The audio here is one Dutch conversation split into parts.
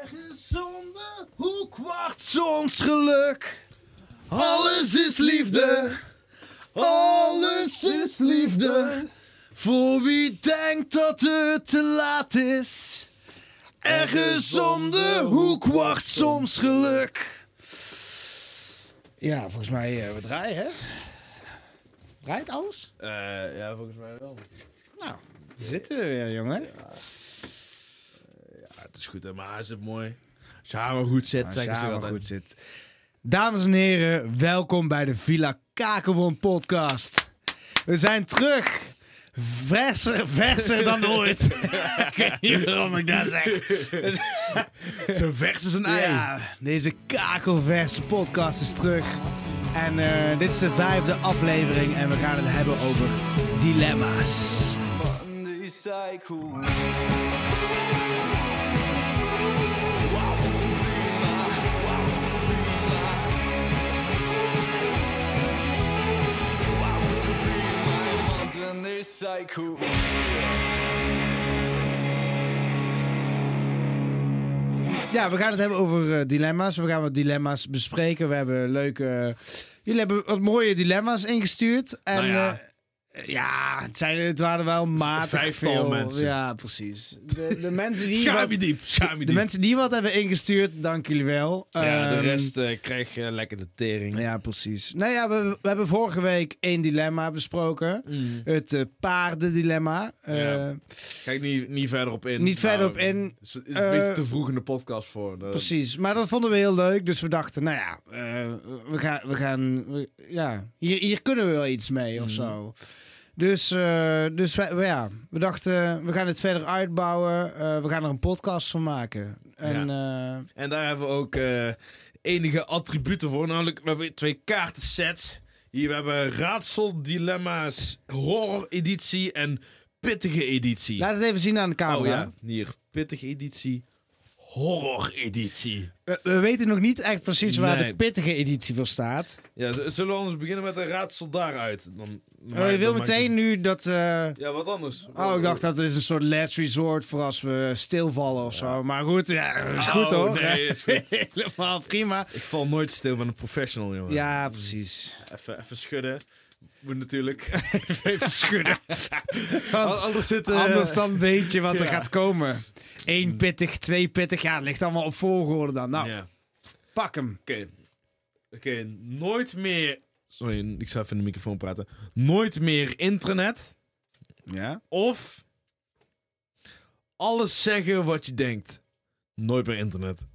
Ergens hoek wacht soms geluk. Alles is liefde. Alles is liefde. Voor wie denkt dat het te laat is. Ergens om de hoek wacht soms geluk. Ja, volgens mij uh, we draaien, hè? Draait alles? Uh, ja, volgens mij wel. Nou, zitten we weer, jongen. Ja, het is goed, hè, maar hij zit mooi. Als je haar maar goed zit, Als zeggen je ze haar maar altijd. goed zit. Dames en heren, welkom bij de Villa Kakelwon podcast. We zijn terug. Verser, verser dan ooit. ik weet niet waarom ik dat zeg. Zo vers als een ei. Ja, deze kakelverse podcast is terug. En eh, dit is de vijfde aflevering en we gaan het hebben over dilemma's. Cycle. Ja, we gaan het hebben over eh, dilemma's. We gaan wat dilemma's bespreken. We hebben leuke... jullie hebben wat mooie dilemma's ingestuurd. En Nou ja. eh, ja, het, zijn, het waren wel matig veel. mensen. Ja, precies. De, de mensen die... Wat- diep, je de diep. mensen die wat hebben ingestuurd, dank jullie wel. ja, de Ehm, rest eh krijgt eh, lekker de tering. Ja, precies. Nou ja, we, we hebben vorige week één dilemma besproken. Het eh, paardendilemma. Eh, Ja. Kijk niet, niet verder op in. Niet verder Nou, op in. Is, is een Eh, beetje te vroeg in de podcast voor. Precies, maar dat vonden we heel leuk. Dus we dachten, nou ja, eh, we gaan, we gaan we- ja, hier, hier kunnen we wel iets mee Mhm. of zo. Dus, eh, dus we, ja, we dachten, we gaan het verder uitbouwen. Eh, we gaan er een podcast van maken. En eh, En daar hebben we ook enige attributen voor. Namelijk, we hebben twee kaartensets. Hier we hebben raadsel, dilemma's, horror editie en pittige editie. laat het even zien aan de camera. oh ja, hier, pittige editie, horror editie. we, we weten nog niet echt precies waar de pittige editie voor staat. Ja, zullen we anders beginnen met een raadsel daaruit? Dan, Oh, je wil meteen nu dat... eh, Ja, wat anders. Oh, ik dacht dat het is een soort last resort voor als we stilvallen of zo. Maar goed, ja, is goed Oh, hoor. nee, is goed. Helemaal prima. Ik val nooit stil met een professional, jongen. Ja, precies. Even, even schudden. Moet natuurlijk. Even schudden. Want Anders zit... eh, anders dan weet je wat er gaat komen. Eén pittig, twee pittig. Ja, het ligt allemaal op volgorde dan. Nou, Ja. pak hem. Oké. Oké, nooit meer... Sorry, ik zou even in de microfoon praten. Nooit meer internet. Ja? Of... Alles zeggen wat je denkt. Nooit meer internet.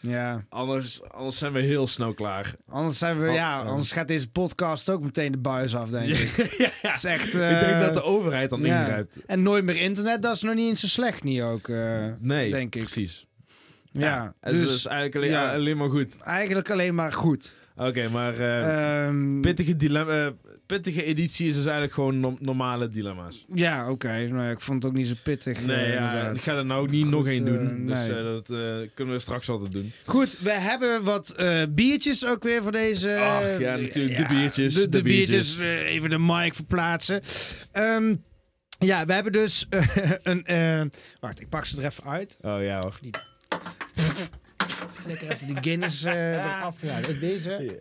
Ja. Anders, anders zijn we heel snel klaar. Anders, zijn we, Oh, ja, oh. anders gaat deze podcast ook meteen de buis af, denk ik. ja, Het is echt... Ik denk eh, dat de overheid dan ja. ingrijpt. En nooit meer internet, dat is nog niet eens zo slecht niet ook, eh, Nee, denk ik. precies. Ja, dus, dus is eigenlijk alleen, ja. alleen maar goed. eigenlijk alleen maar goed. Oké, maar eh, Ehm, pittige, dilemma, eh, pittige editie is dus eigenlijk gewoon no- normale dilemma's. Ja, oké. Nou, ik vond het ook niet zo pittig. Nee, eh, ja, ik ga er nou ook niet nog één doen. dus nee. dat kunnen we straks altijd doen. Goed, we hebben wat biertjes ook weer voor deze. Ach, ja, natuurlijk, de biertjes, De, de de biertjes, biertjes. even de mic verplaatsen. Ehm, ja, we hebben dus een. wacht, ik pak ze er even uit. Oh ja hoor. Lekker even die Guinness eh, eraf. Ja, deze.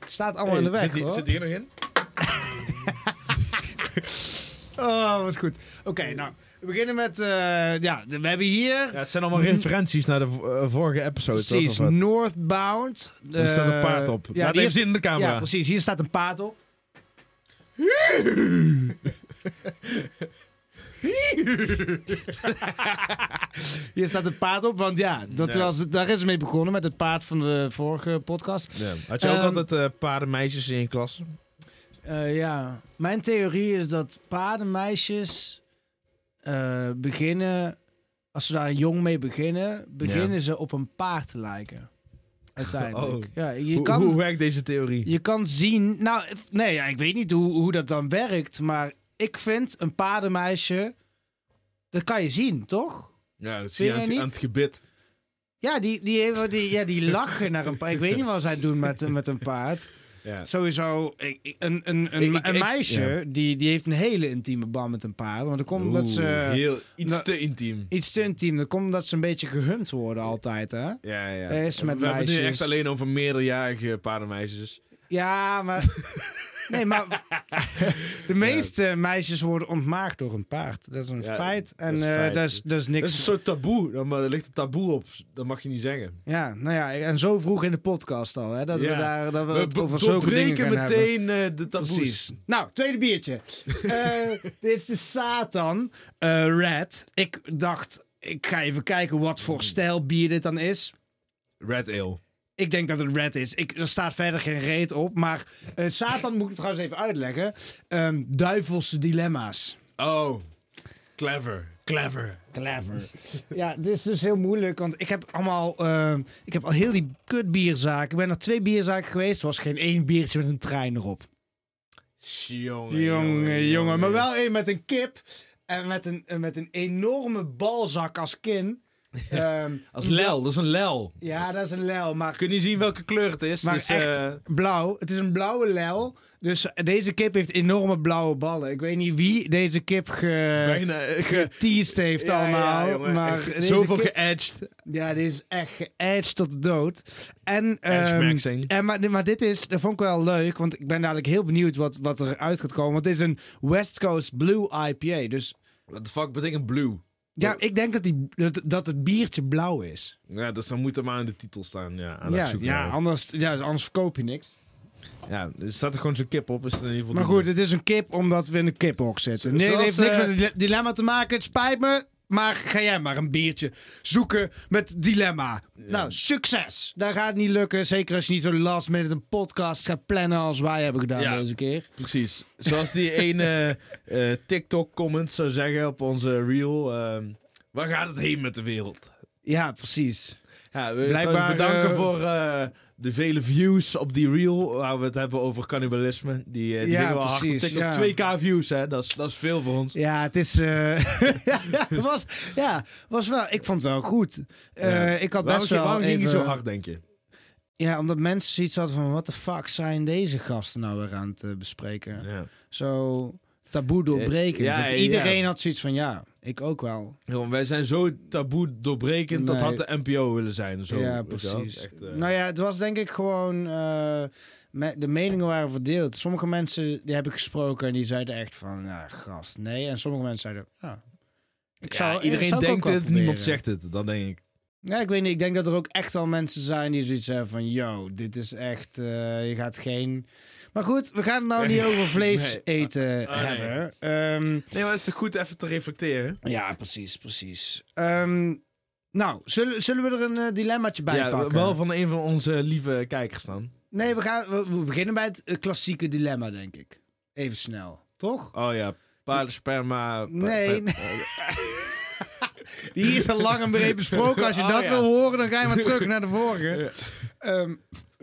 Het staat allemaal in de weg. zit, hier, hoor. zit hier nog in? Oh, wat goed. Oké, nou, we beginnen met. eh, ja, we hebben hier. Ja, het zijn allemaal referenties naar de eh, vorige episode. Precies? Northbound. Er staat een paard op. Ja, Laat die zien in de camera. Ja, precies. Hier staat een paard op. Hier staat een paard op, want ja, dat Ja. Was, het- daar is het mee begonnen met het paard van de vorige podcast. Ja. Had je ook Ehm, altijd eh paardenmeisjes in je klas? Eh, ja, mijn theorie is dat paardenmeisjes eh, beginnen, als ze daar jong mee beginnen, beginnen ze op een paard te lijken. Uiteindelijk. Oh. Ja, je, Hoe, kan, hoe werkt deze theorie? je kan zien, nou het- nee, ja, ik weet niet hoe, hoe dat dan werkt, maar ik vind een paardenmeisje, dat kan je zien, toch? Ja, dat zie je aan, het- aan niet? het gebit. Ja, die, die, die, ja, die lachen naar een paard. Ik weet niet wat zij doen met, met een paard. Ja. Sowieso, een, een, een, Ik- ik- een ik- meisje ja. die, die heeft een hele intieme band met een paard. Want dan komt dat Oeh, ze heel, iets te intiem. iets te intiem. Dan komt dat ze een beetje gehunt worden altijd, hè? Ja, ja. is met We hebben het nu meisjes. echt alleen over meerderjarige paardenmeisjes. Ja, maar... Nee, maar de meeste meisjes worden ontmaagd door een paard. Dat is een Ja, feit. En dat is eh, dat, is, dat is niks. Dat is een soort taboe. Maar er ligt een taboe op. Dat mag je niet zeggen. Ja, nou ja, en zo vroeg in de podcast al, hè, dat we daar dat we We het over zulke dingen gaan hebben. meteen eh, de taboes. Precies. Nou, tweede biertje. Eh, dit is de Satan Red. Ik dacht, ik ga even kijken wat voor stijl bier dit dan is. Red Ale. Ik denk dat het red is. Ik, er staat verder geen reet op. Maar eh, Satan moet ik trouwens even uitleggen. Ehm, duivelse dilemma's. Oh, clever. Clever. Clever. ja, dit is dus heel moeilijk. Want ik heb allemaal. ehm, ik heb al heel die kut bierzaken. Ik ben naar twee bierzaken geweest. Er was geen één biertje met een trein erop. Jongen, Jongen, jongen. Maar wel één met een kip. En met een, en met een enorme balzak als kin. Ehm, Als lel, dat is een lel. ja, dat is een lel. Maar Kun je zien welke kleur het is? Maar dus, echt blauw. Het is een blauwe lel. Dus deze kip heeft enorme blauwe ballen. Ik weet niet wie deze kip ge... bijna... eh, ge- geteased heeft Ja, allemaal. ja, maar zoveel kip- geëdged. Ja, dit is echt geëdged tot de dood. En, ehm, en maar, maar dit is, dat vond ik wel leuk, want ik ben dadelijk heel benieuwd wat, wat er uit gaat komen. Want het is een West Coast Blue IPA. Dus What the fuck betekent blue? Ja, ik denk dat, die, dat, dat het biertje blauw is. Ja, dus dan moet er maar in de titel staan. Ja, aan Ja, ja, anders, ja, anders verkoop je niks. ja, er staat er gewoon zo'n kip op. Is het in ieder geval Maar goed, het is een kip omdat we in een kiphok zitten. Nee, het heeft niks eh, met het dile- dilemma te maken. Het spijt me. Maar ga jij maar een biertje zoeken met dilemma. Nou, succes. Dat gaat niet lukken. Zeker als je niet zo last met een podcast gaat plannen als wij hebben gedaan Ja. deze keer. Precies. Zoals die ene eh, TikTok-comment zou zeggen op onze reel. ehm, waar gaat het heen met de wereld? Ja, precies. Ja, we Blijkbaar, bedanken eh, voor eh, de vele views op die reel. Waar we het hebben over cannibalisme. Die, eh die Ja, wel hard op precies, ja. 2k views, hè. Dat is, dat is veel voor ons. Ja, het is. eh, ja, het was, ja, was wel. Ik vond het wel goed. Eh, Ja. Ik had Waarom, best wel. waarom ging even- zo hard, denk je? Ja, omdat mensen zoiets hadden van: wat de fuck zijn deze gasten nou weer aan het eh, bespreken? Ja. Zo taboe doorbrekend. Ja, Want ja. iedereen had zoiets van: ja, ik ook wel. Wij zijn zo taboe doorbrekend. Dat had de NPO willen zijn. Zo, ja, precies. Echt, eh, Nou ja, het was denk ik gewoon. eh, me- de meningen waren verdeeld. Sommige mensen die heb ik gesproken en die zeiden echt van: ja, gast, nee. En sommige mensen zeiden: ja. Ik ja, zou, iedereen zou denkt het, niemand zegt het. Dan denk ik. Ja, ik weet niet. Ik denk dat er ook echt al mensen zijn die zoiets hebben van... Yo, dit is echt... eh, je gaat geen... Maar goed, we gaan het nou niet over vlees Nee. eten Ah, nee. hebben. Ehm, Nee, maar het is toch goed even te reflecteren. ja, precies, precies. Ehm, nou, zullen, zullen we er een eh, dilemmaatje bij ja, pakken? wel van een van onze lieve kijkers dan. Nee, we, gaan, we, we beginnen bij het eh, klassieke dilemma, denk ik. Even snel, toch? Oh ja, paardensperma. pa- Nee, pa- Die is al lang en breed besproken. Als je Oh, dat ja. wil horen, dan ga je maar terug naar de vorige. Ja. Ehm,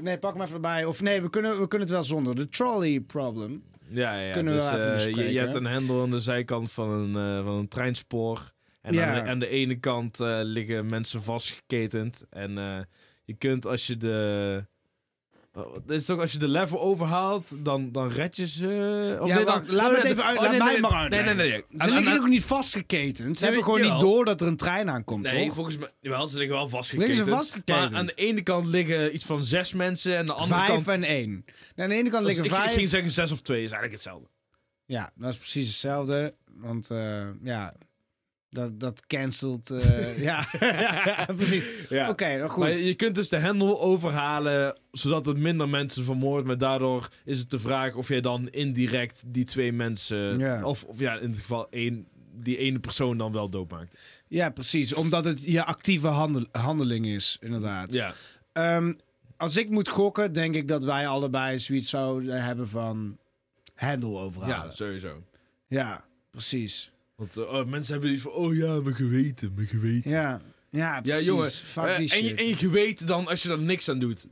nee, pak hem even erbij. Of nee, we kunnen, we kunnen het wel zonder. De trolley problem. Ja, ja. Kunnen we dus, wel even eh, je, hebt een hendel aan de zijkant van een, eh, van een treinspoor. En Ja. aan, de, aan de ene kant eh, liggen mensen vastgeketend. En je kunt als je de... Dit is toch als je de lever overhaalt, dan, dan red je ze. Of Ja, nee, dan- laat me oh, het nee, even uit. oh, laat nee, mij nee, maar Nee, uitleggen. nee, nee. nee. Ze liggen nog niet vastgeketend. Ze Nee, hebben gewoon niet door dat er een trein aankomt, Nee, toch? volgens mij... Jawel, ze liggen wel vastgeketend. Liggen ze vastgeketend? Maar aan de ene kant liggen iets van zes mensen. En aan de andere Vijf kant... en één. Aan de ene kant Dus liggen ik, ik vijf. ging zeggen zes of twee, is eigenlijk hetzelfde. Ja, dat is precies hetzelfde. Want eh, ja, dat, dat cancelt. eh, ja. ja, precies. Ja. Oké, nou goed. Maar je kunt dus de hendel overhalen, zodat het minder mensen vermoordt. Maar daardoor is het de vraag of jij dan indirect die twee mensen... Ja. Of, of ja, in het geval één, die ene persoon dan wel doodmaakt. Ja, precies. Omdat het je actieve handel, handeling is, inderdaad. Ja. Ehm, als ik moet gokken, denk ik dat wij allebei zoiets zouden hebben van hendel overhalen. ja, sowieso. Ja, precies. Want eh, oh, mensen hebben die van, oh ja, mijn geweten, mijn geweten. Ja, ja, Ja, precies. jongen. Fuck eh, die en, je, en je geweten dan, als je er niks aan doet.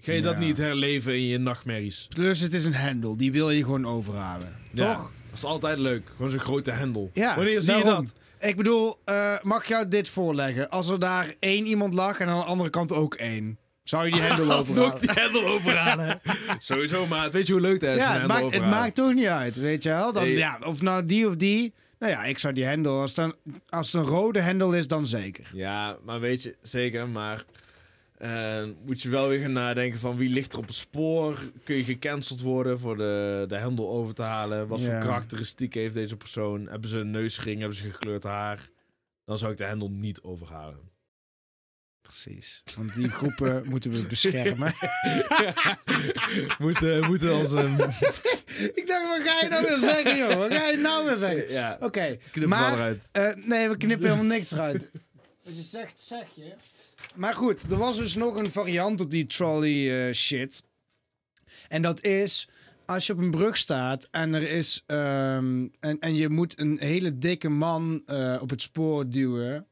Ga je dat Ja. niet herleven in je nachtmerries? Plus het is een hendel, die wil je gewoon overhalen. Ja, Toch? Dat is altijd leuk. Gewoon zo'n grote hendel. Ja, Wanneer zie je dat? Ik bedoel, eh, mag ik jou dit voorleggen? Als er daar één iemand lag en aan de andere kant ook één. Zou je die hendel overhalen? die hendel overhalen. Sowieso, maar weet je hoe leuk dat is? Ja, het maakt, het maakt toch niet uit, weet je wel? Dan, Nee. ja, of nou die of die. Nou ja, ik zou die hendel, als een, als het een rode hendel is, dan zeker. Ja, maar weet je, zeker, maar... eh, moet je wel weer gaan nadenken van wie ligt er op het spoor? Kun je gecanceld worden voor de, de hendel over te halen? Wat Ja. voor karakteristieken heeft deze persoon? Hebben ze een neusring? Hebben ze gekleurd haar? Dan zou ik de hendel niet overhalen. Precies. Want die groepen moeten we beschermen. moeten, moeten als een... ik dacht, wat ga je nou weer zeggen, joh? Wat ga je nou weer zeggen? Ja, Oké, knip maar... maar eruit. eh, nee, we knippen helemaal niks eruit. Wat je zegt, zeg je. Maar goed, er was dus nog een variant op die trolley eh, shit. En dat is, als je op een brug staat en er is... ehm, en, en je moet een hele dikke man eh, op het spoor duwen...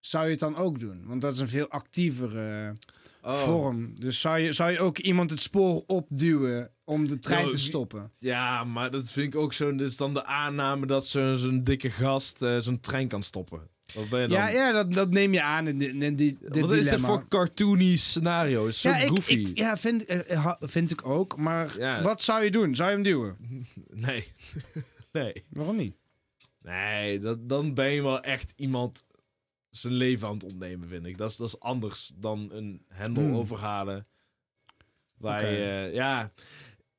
Zou je het dan ook doen? Want dat is een veel actievere Oh. vorm. Dus zou je, zou je ook iemand het spoor opduwen om de trein te stoppen? Ja, maar dat vind ik ook zo. Dit is dan de aanname dat zo- zo'n dikke gast eh, zo'n trein kan stoppen. Wat ben je dan? Ja, ja dat, dat neem je aan in, di- in die, dit Wat is dit voor cartoony scenario? Is zo ja, ik, goofy. ik- ja vind, eh, ha- vind ik ook. Maar Ja. wat zou je doen? Zou je hem duwen? Nee. nee. Waarom niet? Nee, dat, dan ben je wel echt iemand zijn leven aan het ontnemen, vind ik. Dat is, dat is anders dan een hendel Hmm. overhalen. Waar je, eh, ja,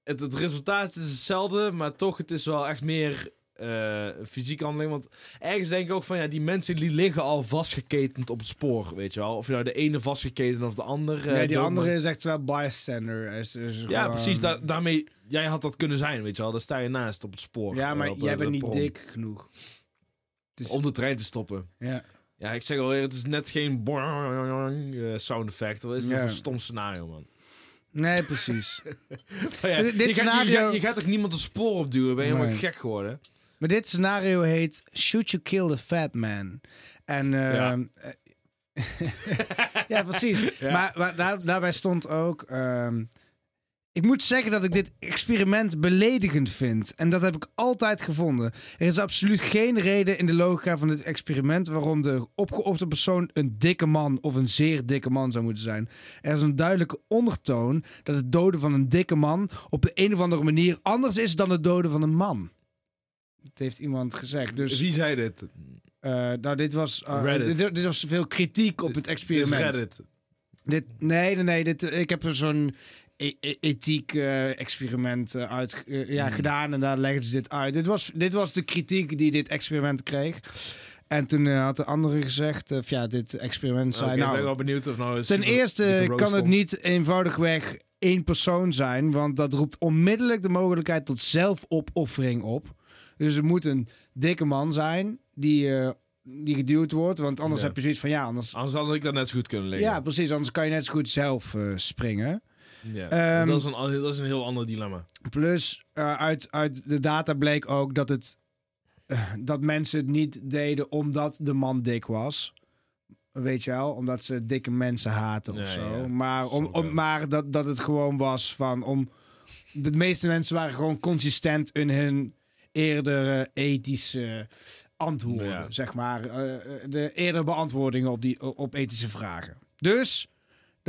het, het resultaat is hetzelfde, maar toch, het is wel echt meer eh, een fysieke handeling. Want ergens denk ik ook van, ja, die mensen die liggen al vastgeketend op het spoor, weet je wel. Of je nou de ene vastgeketend of de ander. eh, nee, die andere is echt wel bystander. Is, is Ja, gewoon- precies. Da daarmee, jij had dat kunnen zijn, weet je wel. Daar sta je naast op het spoor. Ja, eh, maar op jij bent niet dik genoeg. Is, Om de trein te stoppen. ja. Ja, ik zeg alweer, het is net geen sound effect. Wat is een stom scenario, man? Nee, precies. Oh ja, Dit- je, dit gaat, je, scenario- gaat, je gaat toch niemand een spoor opduwen? Ben je helemaal gek geworden? maar dit scenario heet Should You Kill the Fat Man? En Ja. ja, ja precies. Ja. Maar, maar daar, daarbij stond ook... ehm, ik moet zeggen dat ik dit experiment beledigend vind. En dat heb ik altijd gevonden. Er is absoluut geen reden in de logica van dit experiment waarom de opgeofferde persoon een dikke man of een zeer dikke man zou moeten zijn. Er is een duidelijke ondertoon dat het doden van een dikke man op de een of andere manier anders is dan het doden van een man. Dat heeft iemand gezegd. Dus Wie zei dit? eh, nou, dit was, eh, dit, dit was veel kritiek op het Dit is experiment. Reddit. Dit, nee, nee, nee. Dit, ik heb er zo'n ethiek eh, experiment eh, uit, eh, ja, Hmm. gedaan en daar legden ze dit uit. Dit was, dit was de kritiek die dit experiment kreeg. En toen had de andere gezegd, eh, ja, dit experiment zei ik ben nou... wel benieuwd of nou... Ten super eerste kan het niet eenvoudigweg één persoon zijn, want dat roept onmiddellijk de mogelijkheid tot zelfopoffering op. Dus het moet een dikke man zijn die, die geduwd wordt, want anders Ja. heb je zoiets van ja, anders. Anders had ik dat net zo goed kunnen lezen. Ja, precies, anders kan je net zo goed zelf springen. Ja. Ehm, dat, is een, dat is een heel ander dilemma. Plus, eh, uit, uit de data bleek ook dat, het, eh, dat mensen het niet deden omdat de man dik was. Weet je wel, omdat ze dikke mensen haten of Ja, zo. ja. Maar, om, maar dat, dat het gewoon was van om. De meeste mensen waren gewoon consistent in hun eerdere ethische antwoorden, zeg maar. Eh, de eerdere beantwoordingen op, die, op ethische vragen. Dus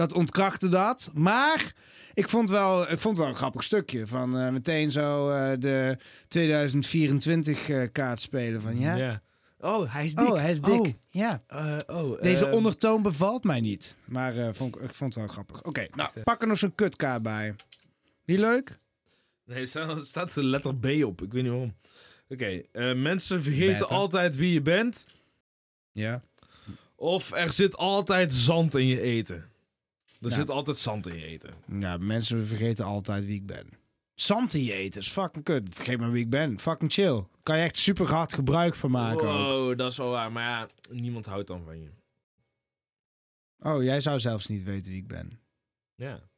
dat ontkrachtte dat. Maar ik vond wel, ik vond wel een grappig stukje van eh, meteen zo eh, de 2024 eh, kaart spelen van ja. Oh, hij is dik. Oh, hij is dik. Oh, Ja. eh, oh, Deze ehm, ondertoon bevalt mij niet. Maar eh, vond ik, ik vond het wel grappig. Oké, nou, pak er nog zo'n kutkaart bij. Niet leuk? Nee, er staat, er staat de letter B op. Ik weet niet waarom. Oké, eh, mensen vergeten Beta. altijd wie je bent. Ja. Of er zit altijd zand in je eten. Er zit altijd zand in je eten. Ja, mensen vergeten altijd wie ik ben. Santi eten is fucking kut. Vergeet maar wie ik ben. Fucking chill. Kan je echt super hard gebruik van maken. Wow, dat is wel waar. Maar ja, niemand houdt dan van je. Oh, jij zou zelfs niet weten wie ik ben. Ja,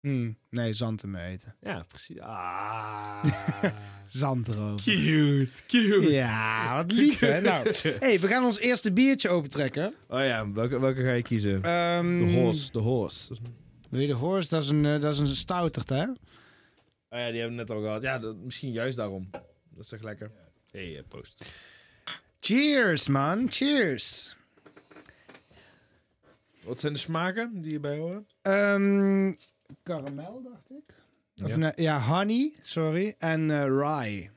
Hm, nee, zand me eten. ja precies. Ah, Zand erover. cute, cute. Ja, wat lief hè. Nou, hey, we gaan ons eerste biertje opentrekken. Oh ja, welke, welke ga je kiezen? Ehm, De horse, de horse. Wil je de horse? Dat is een, eh, dat is een stouterd hè? Oh ja, die hebben we net al gehad. Ja, dat, misschien juist daarom. Dat is toch lekker? Hé, hey, eh, post. Cheers man, cheers. Wat zijn de smaken die hierbij horen? Ehm karamel, dacht ik. Of Ja. nee, ja, honey, sorry. En eh, rye.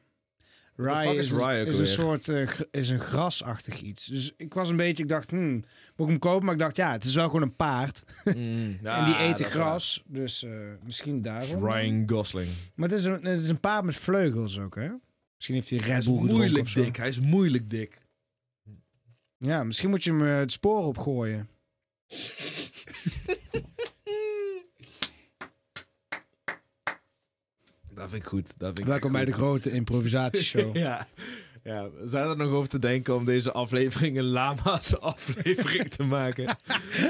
Rye is, is een- rye ook is een alweer? soort eh, is een grasachtig iets. Dus ik was een beetje, ik dacht, hmm, moet ik hem kopen? Maar ik dacht, ja, het is wel gewoon een paard. Mm, en die eten gras. Dus eh, misschien daarom. Ryan Gosling. Maar het is, een, het is een paard met vleugels ook, hè? Misschien heeft hij Red is Bull moeilijk dik. Hij is moeilijk dik. Ja, misschien moet je hem het spoor opgooien. Dat vind ik goed. Dat vind ik Welkom bij de grote improvisatieshow. Ja. Ja, we zijn er nog over te denken om deze aflevering een lama's aflevering te maken.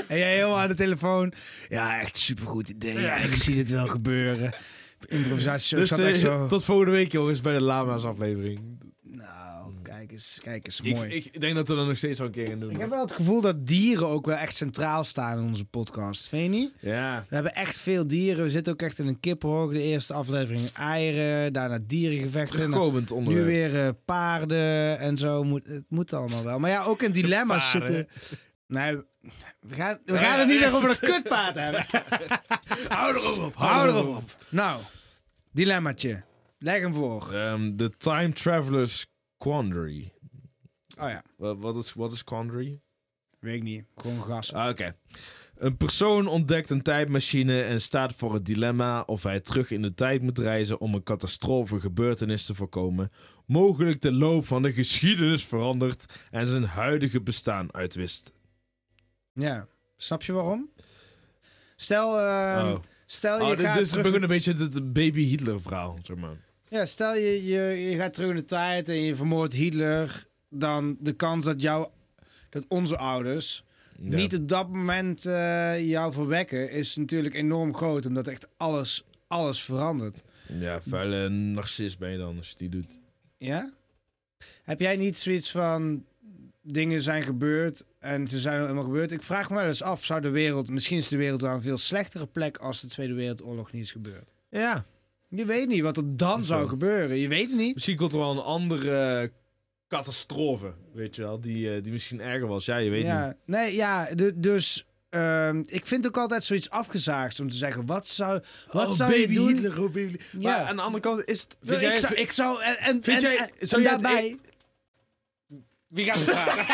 En jij helemaal aan de telefoon. Ja, echt supergoed idee. Ja, ik zie dit wel gebeuren. Improvisatieshow. Dus eh, zo... tot volgende week jongens bij de lama's aflevering. Nou, kijk eens, kijk eens, Ik, mooi. Ik, ik denk dat we er nog steeds wel een keer gaan doen. heb wel het gevoel dat dieren ook wel echt centraal staan in onze podcast. Vind je niet? Ja. We hebben echt veel dieren. We zitten ook echt in een kippenhok. De eerste aflevering eieren, daarna dierengevechten. Nou, Terugkomend nu onderwerp. weer eh, paarden en zo. Moet, het moet allemaal wel. Maar ja, ook in dilemma's zitten... Nee, we gaan, we gaan het niet meer over een kutpaard hebben. Hou erop op. Hou erop op. Nou, dilemmaatje. Leg hem voor. Ehm, De Time Traveler's Quandary. Oh ja, Wat, wat, is, wat is Quandary? weet ik niet. Gewoon gas. Ah, Oké. Een persoon ontdekt een tijdmachine en staat voor het dilemma of hij terug in de tijd moet reizen om een catastrofe gebeurtenis te voorkomen, mogelijk de loop van de geschiedenis verandert en zijn huidige bestaan uitwist. Ja. Snap je waarom? Stel, Oh. stel je Oh, dit, gaat dit terug... begint een beetje het baby Hitler verhaal, zeg maar. Ja, stel je, je, je gaat terug in de tijd en je vermoordt Hitler. Dan de kans dat, jou, dat onze ouders Ja. niet op dat moment eh, jou verwekken... is natuurlijk enorm groot. Omdat echt alles, alles verandert. Ja, vuile narcist ben je dan als je die doet. Ja? Heb jij niet zoiets van... Dingen zijn gebeurd en ze zijn al helemaal gebeurd. Ik vraag me wel eens af, zou de wereld... Misschien is de wereld wel een veel slechtere plek... als de Tweede Wereldoorlog niet is gebeurd. Ja. Je weet niet wat er dan zou gebeuren. Je weet het niet. Misschien komt er wel een andere catastrofe, weet je wel, die, eh, die misschien erger was. Ja, je weet niet. ja, nee, ja, du- dus ehm, ik vind ook altijd zoiets afgezaagd om te zeggen, wat zou, wat Oh, zou je doen? Hitler, oh, baby. Ja. Maar aan de andere kant is het... Vind ik, jij, zou, ik zou, en, en, Vind en- jij- en- zou en jij het daarbij... Wie gaat er praten?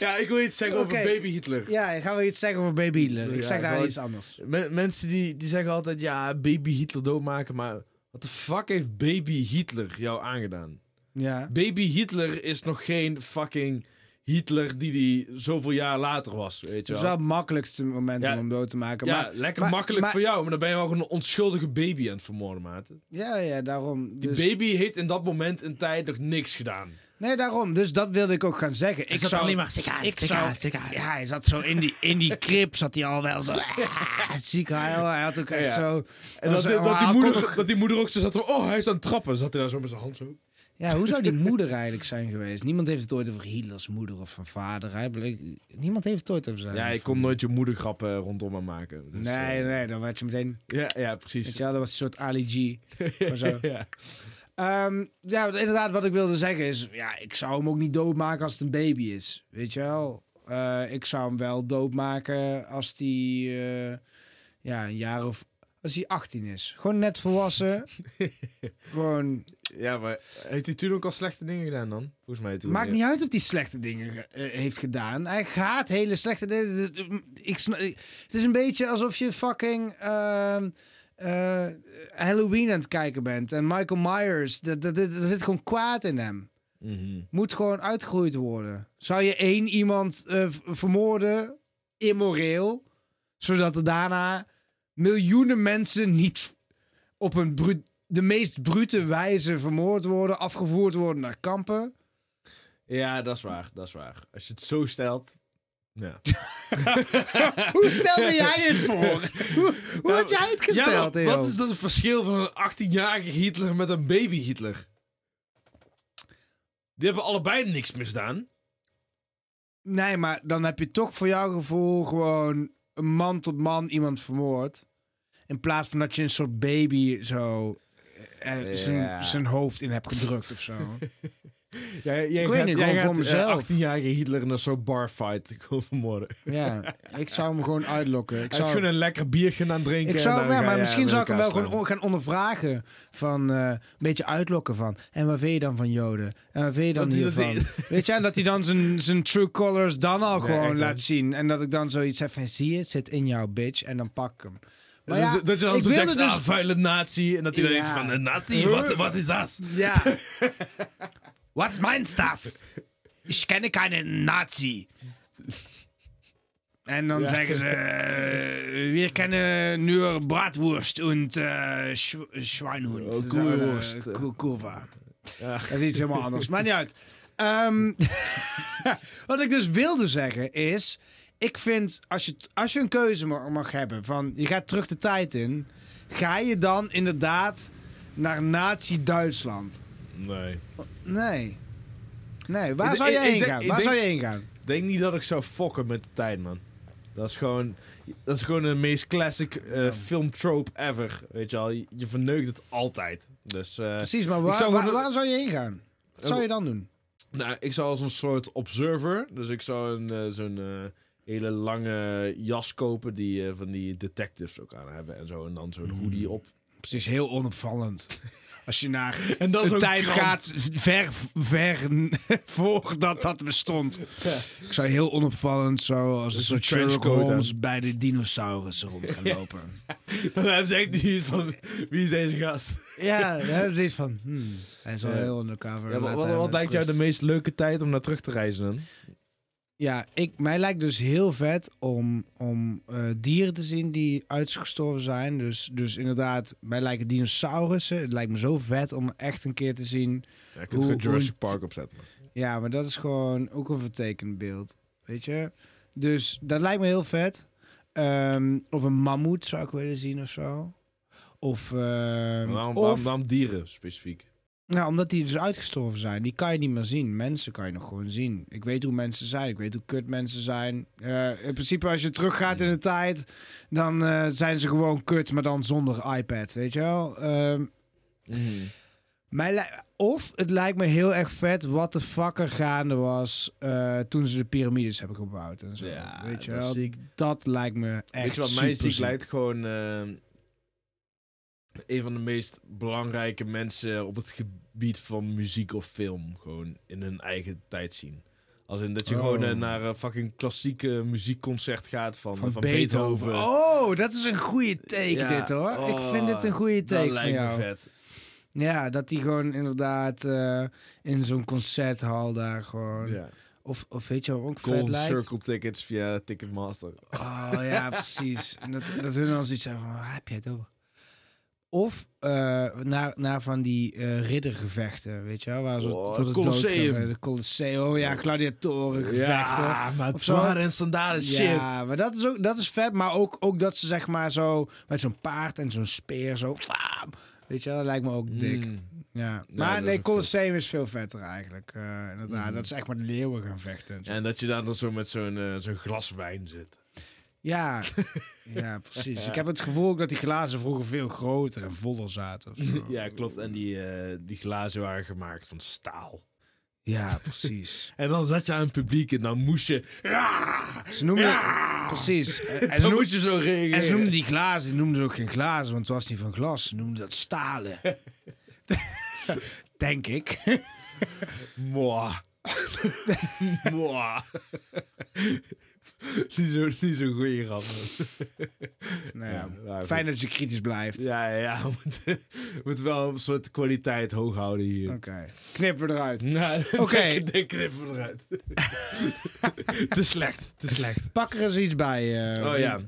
ja, ik wil iets zeggen over baby Hitler. ja, gaan we iets zeggen over Baby Hitler? Ik Ja, zeg daar iets anders. Men- mensen die, die zeggen altijd, ja, baby Hitler doodmaken, maar... Wat de fuck heeft baby Hitler jou aangedaan? Ja. Baby Hitler is nog geen fucking Hitler die die zoveel jaar later was, weet je Het is wel. wel het makkelijkste moment Ja. om hem dood te maken. ja, maar, lekker maar- makkelijk maar- voor jou, maar dan ben je wel gewoon een onschuldige baby aan het vermoorden, maat. Ja, ja, daarom. Die Dus, baby heeft in dat moment in tijd nog niks gedaan. Nee, daarom. Dus dat wilde ik ook gaan zeggen. Ik zat zou alleen maar ik zou, Ja, hij zat zo in die, in die krib, zat hij al wel zo. ah, ziek huil. Hij had ook echt Ja. zo. En dat, was- dat, die moeder, dat die moeder ook zo zat oh, hij is aan het trappen. Zat hij daar zo met zijn hand zo. Ja, hoe zou die moeder eigenlijk zijn geweest? Niemand heeft het ooit over Hitlers moeder of van vader. Hij bleek- Niemand heeft het ooit over zijn. Ja, ik kon nooit je moedergrappen rondom me maken. Dus, Nee, eh, nee, dan werd je meteen. Ja, ja, precies. Weet je wel, dat was een soort Ali G. Ja. Ehm, ja, inderdaad, wat ik wilde zeggen is... Ja, ik zou hem ook niet doodmaken als het een baby is. Weet je wel? Eh, ik zou hem wel doodmaken als hij... eh, ja, een jaar of... Als hij 18 is. Gewoon net volwassen. Gewoon... ja, maar heeft hij toen ook al slechte dingen gedaan dan? Volgens mij toen. Maakt niet uit of hij slechte dingen ge- eh, heeft gedaan. Hij gaat hele slechte dingen. Ik Het is een beetje alsof je fucking eh, Halloween aan het kijken bent. En Michael Myers, er zit gewoon kwaad in hem. Mhm. Moet gewoon uitgegroeid worden. Zou je één iemand eh, vermoorden, immoreel, zodat er daarna miljoenen mensen niet op een de meest brute wijze vermoord worden, afgevoerd worden naar kampen? Ja, dat is waar. Dat is waar. Als je het zo stelt. Ja. Hoe stelde jij het voor? Hoe, hoe had jij het gesteld, wat is dan het verschil van een 18-jarige Hitler met een baby Hitler? Die hebben allebei niks misdaan. Nee, maar dan heb je toch voor jouw gevoel gewoon een man tot man iemand vermoord. In plaats van dat je een soort baby zo eh, zijn, Ja. zijn hoofd in hebt gedrukt of zo. Jij, jij Ik weet gaat, niet, jij gewoon gaat, voor eh, mezelf. 18-jarige Hitler in een soort barfight vermoorden. Ja, ik zou hem gewoon uitlokken. Ik Hij zou, gewoon een lekker biertje aan het drinken. ik zou, en dan ja, maar misschien zou ik hem wel gewoon on- gaan ondervragen. Van eh, een beetje uitlokken van. En wat vind je dan van Joden? En wat vind je dan hiervan? Weet je, en dat hij dan zijn, zijn true colors dan al Nee, gewoon laat zien. En dat ik dan zoiets heb van, zie je, het zit in jouw bitch. En dan pak ik hem. Maar ja, dat, je dan zo zegt, dus... ah, vuile nazi. En dat hij dan denkt van, een nazi? Wat, wat is dat? Ja. Was meinst das? Ich kenne keine Nazi. En dan zeggen ze, wir kennen nur Bratwurst und uh, sch Schweinhund. Oh, Kurva. Ja. Dat is iets helemaal anders. Maar niet uit. Wat ik dus wilde zeggen is... Ik vind, als je, als je een keuze mag, mag hebben van... Je gaat terug de tijd in. Ga je dan inderdaad naar Nazi-Duitsland? Nee. Nee. Nee, waar Ik- zou je ik heen gaan? ik Waar denk- zou je heen gaan? Ik denk niet dat ik zou fokken met de tijd, man. Dat is gewoon, dat is gewoon de meest classic eh filmtrope ever. Weet je al, je, je verneukt het altijd. Dus, eh, Precies, maar waar, zou waar, zou je heen gaan? Wat zou je dan doen? Nou, ik zou als een soort observer. Dus ik zou een, eh, zo'n hele lange jas kopen die eh, van die detectives ook aan hebben en zo. En dan zo'n hoodie op. Precies, heel onopvallend. Als je naar En dan de tijd krant. gaat, ver, ver voordat dat bestond. Ik zou heel onopvallend zo als een een soort Sherlock trenchcoat Holmes bij de dinosaurussen rond gaan lopen. Dan hebben ze echt niet van, wie is deze gast? Ja, dan hebben ze iets van, hmm, hij is al Ja. heel undercover. Ja, wat wat, lijkt jou de meest leuke tijd om naar terug te reizen dan? Ja, ik, mij lijkt dus heel vet om, om eh, dieren te zien die uitgestorven zijn. Dus, dus inderdaad, mij lijken dinosaurussen. Het lijkt me zo vet om echt een keer te zien. Ja, je kunt Hoe- Jurassic hoe- Park opzetten. Ja, maar dat is gewoon ook een vertekend beeld. Weet je? Dus dat lijkt me heel vet. Ehm, of een mammoet zou ik willen zien of zo. Of, ehm, Waarom, of waarom, waarom dieren specifiek? Nou, omdat die dus uitgestorven zijn. Die kan je niet meer zien. Mensen kan je nog gewoon zien. Ik weet hoe mensen zijn. Ik weet hoe kut mensen zijn. Eh, in principe, als je teruggaat in de tijd, dan eh, zijn ze gewoon kut, maar dan zonder iPad. Weet je wel? Ehm, mij li- of het lijkt me heel erg vet wat de fuck er gaande was eh, toen ze de piramides hebben gebouwd en zo. Ja, weet je dat wel? Dat lijkt me echt Weet je wat mij ziek ziek. lijkt? Gewoon eh, een van de meest belangrijke mensen op het gebied van muziek of film. Gewoon in hun eigen tijd zien. Als in dat je Oh. gewoon eh, naar een fucking klassieke muziekconcert gaat van, van, Van, Beethoven. Beethoven. Oh, dat is een goede take Ja, dit hoor. ik oh, vind dit een goede Dat take van lijkt me jou. vet. Ja, dat die gewoon inderdaad eh, in zo'n concerthal daar gewoon. Ja. Of, of weet je wat ook vet Golden lijkt? Circle tickets via Ticketmaster. Oh ja, precies. En dat, dat hun dan zoiets zeggen van, waar heb je het over? Of eh, naar, naar van die eh, riddergevechten, weet je wel? Waar ze Oh, tot de Colosseum. dood. De Colosseum, oh ja, gladiatorengevechten. Ja, maar Of zwaar en sandalen shit. Ja, maar dat is ook dat is vet. Maar ook, ook dat ze zeg maar zo met zo'n paard en zo'n speer zo. Weet je wel, dat lijkt me ook dik. Mm. Ja. Maar nee, Colosseum is veel vetter eigenlijk. Eh, inderdaad, Mhm. dat is echt met leeuwen gaan vechten. En zo. En dat je dan zo met zo'n zo'n glas wijn zit. Ja, ja, precies. Ik heb het gevoel dat die glazen vroeger veel groter en voller zaten. ja, klopt. En die, eh, die glazen waren gemaakt van staal. Ja, precies. En dan zat je aan het publiek en dan moest je... Ja! Ze noemden, Ja! precies. En ze, Dan noemden, moet je zo reageren. en ze noemden die glazen, die noemden ze ook geen glazen, want het was niet van glas. Ze noemden dat stalen. Denk ik. Mwah. Mwah. niet zo'n niet zo goeie grap. man. Nou ja, Ja, goed. fijn dat je kritisch blijft. Ja, ja, ja. We moeten, we moeten wel een soort kwaliteit hoog houden hier. Oké, knippen we eruit. Nou, Oké. ik denk knippen we eruit. te slecht, te slecht. Pak er eens iets bij. eh, Oh ja.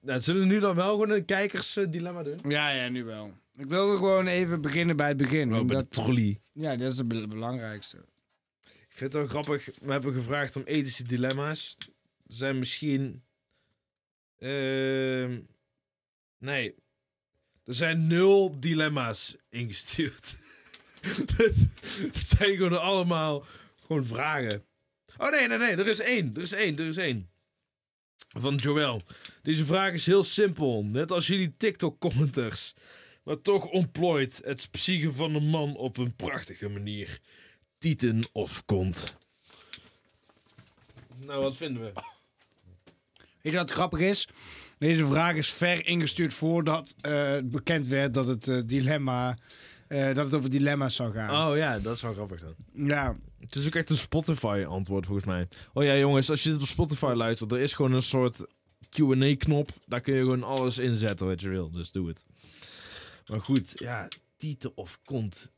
Nou, zullen we nu dan wel gewoon een kijkersdilemma doen? Ja, ja, nu wel. Ik wilde gewoon even beginnen bij het begin. Oh, omdat- de trolley. ja, dat is het be- belangrijkste. Ik vind het wel grappig. We hebben gevraagd om ethische dilemma's. Zijn misschien. ehm, nee. Er zijn nul dilemma's ingestuurd. het, zijn gewoon allemaal gewoon vragen. Oh nee, nee, nee. Er is één. Er is één. Er is één. Van Joël. Deze vraag is heel simpel. Net als jullie TikTok-commenters. Maar toch ontplooit het psyche van een man op een prachtige manier. tieten of kont? Nou, wat vinden we? Weet je wat grappig is? Deze vraag is ver ingestuurd voordat eh, het bekend werd dat het eh, dilemma... eh, dat het over dilemma's zou gaan. Oh ja, dat is wel grappig dan. Ja, Het is ook echt een Spotify-antwoord volgens mij. Oh ja, jongens, als je dit op Spotify luistert, er is gewoon een soort QA-knop. Daar kun je gewoon alles inzetten wat je wil. Dus doe het. Maar goed, ja, tieten of kont.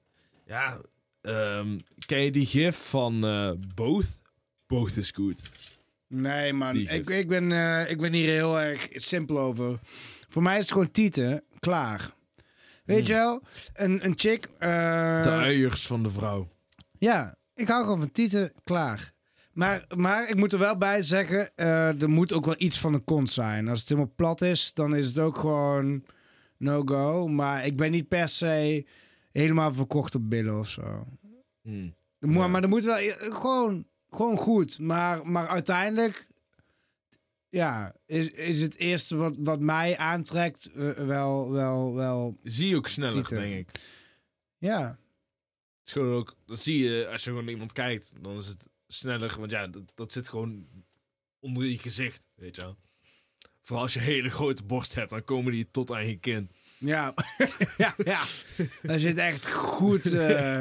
Ja, ehm, ken je die gif van eh, Both? Both is good. Nee man. Ik, ik, ben, eh, ik ben hier heel erg simpel over. Voor mij is het gewoon tieten. Klaar. Weet je wel? Een, een chick... eh, De uiers van de vrouw. Ja, ik hou gewoon van tieten, klaar. Maar, maar ik moet er wel bij zeggen, eh, er moet ook wel iets van een kont zijn. Als het helemaal plat is, dan is het ook gewoon no-go. Maar ik ben niet per se helemaal verkocht op billen of zo. Hmm. Ja. Maar er moet wel gewoon, gewoon goed. Maar, maar uiteindelijk, ja, is, is het eerste wat, wat mij aantrekt eh, wel, wel, wel, Zie je ook sneller, denk ik. ja. Het is gewoon ook, dat zie je als je gewoon naar iemand kijkt, dan is het sneller. Want ja, dat, dat zit gewoon onder je gezicht, weet je wel. Vooral als je hele grote borst hebt, dan komen die tot aan je kin. Ja, ja, ja. Als je het echt goed, eh,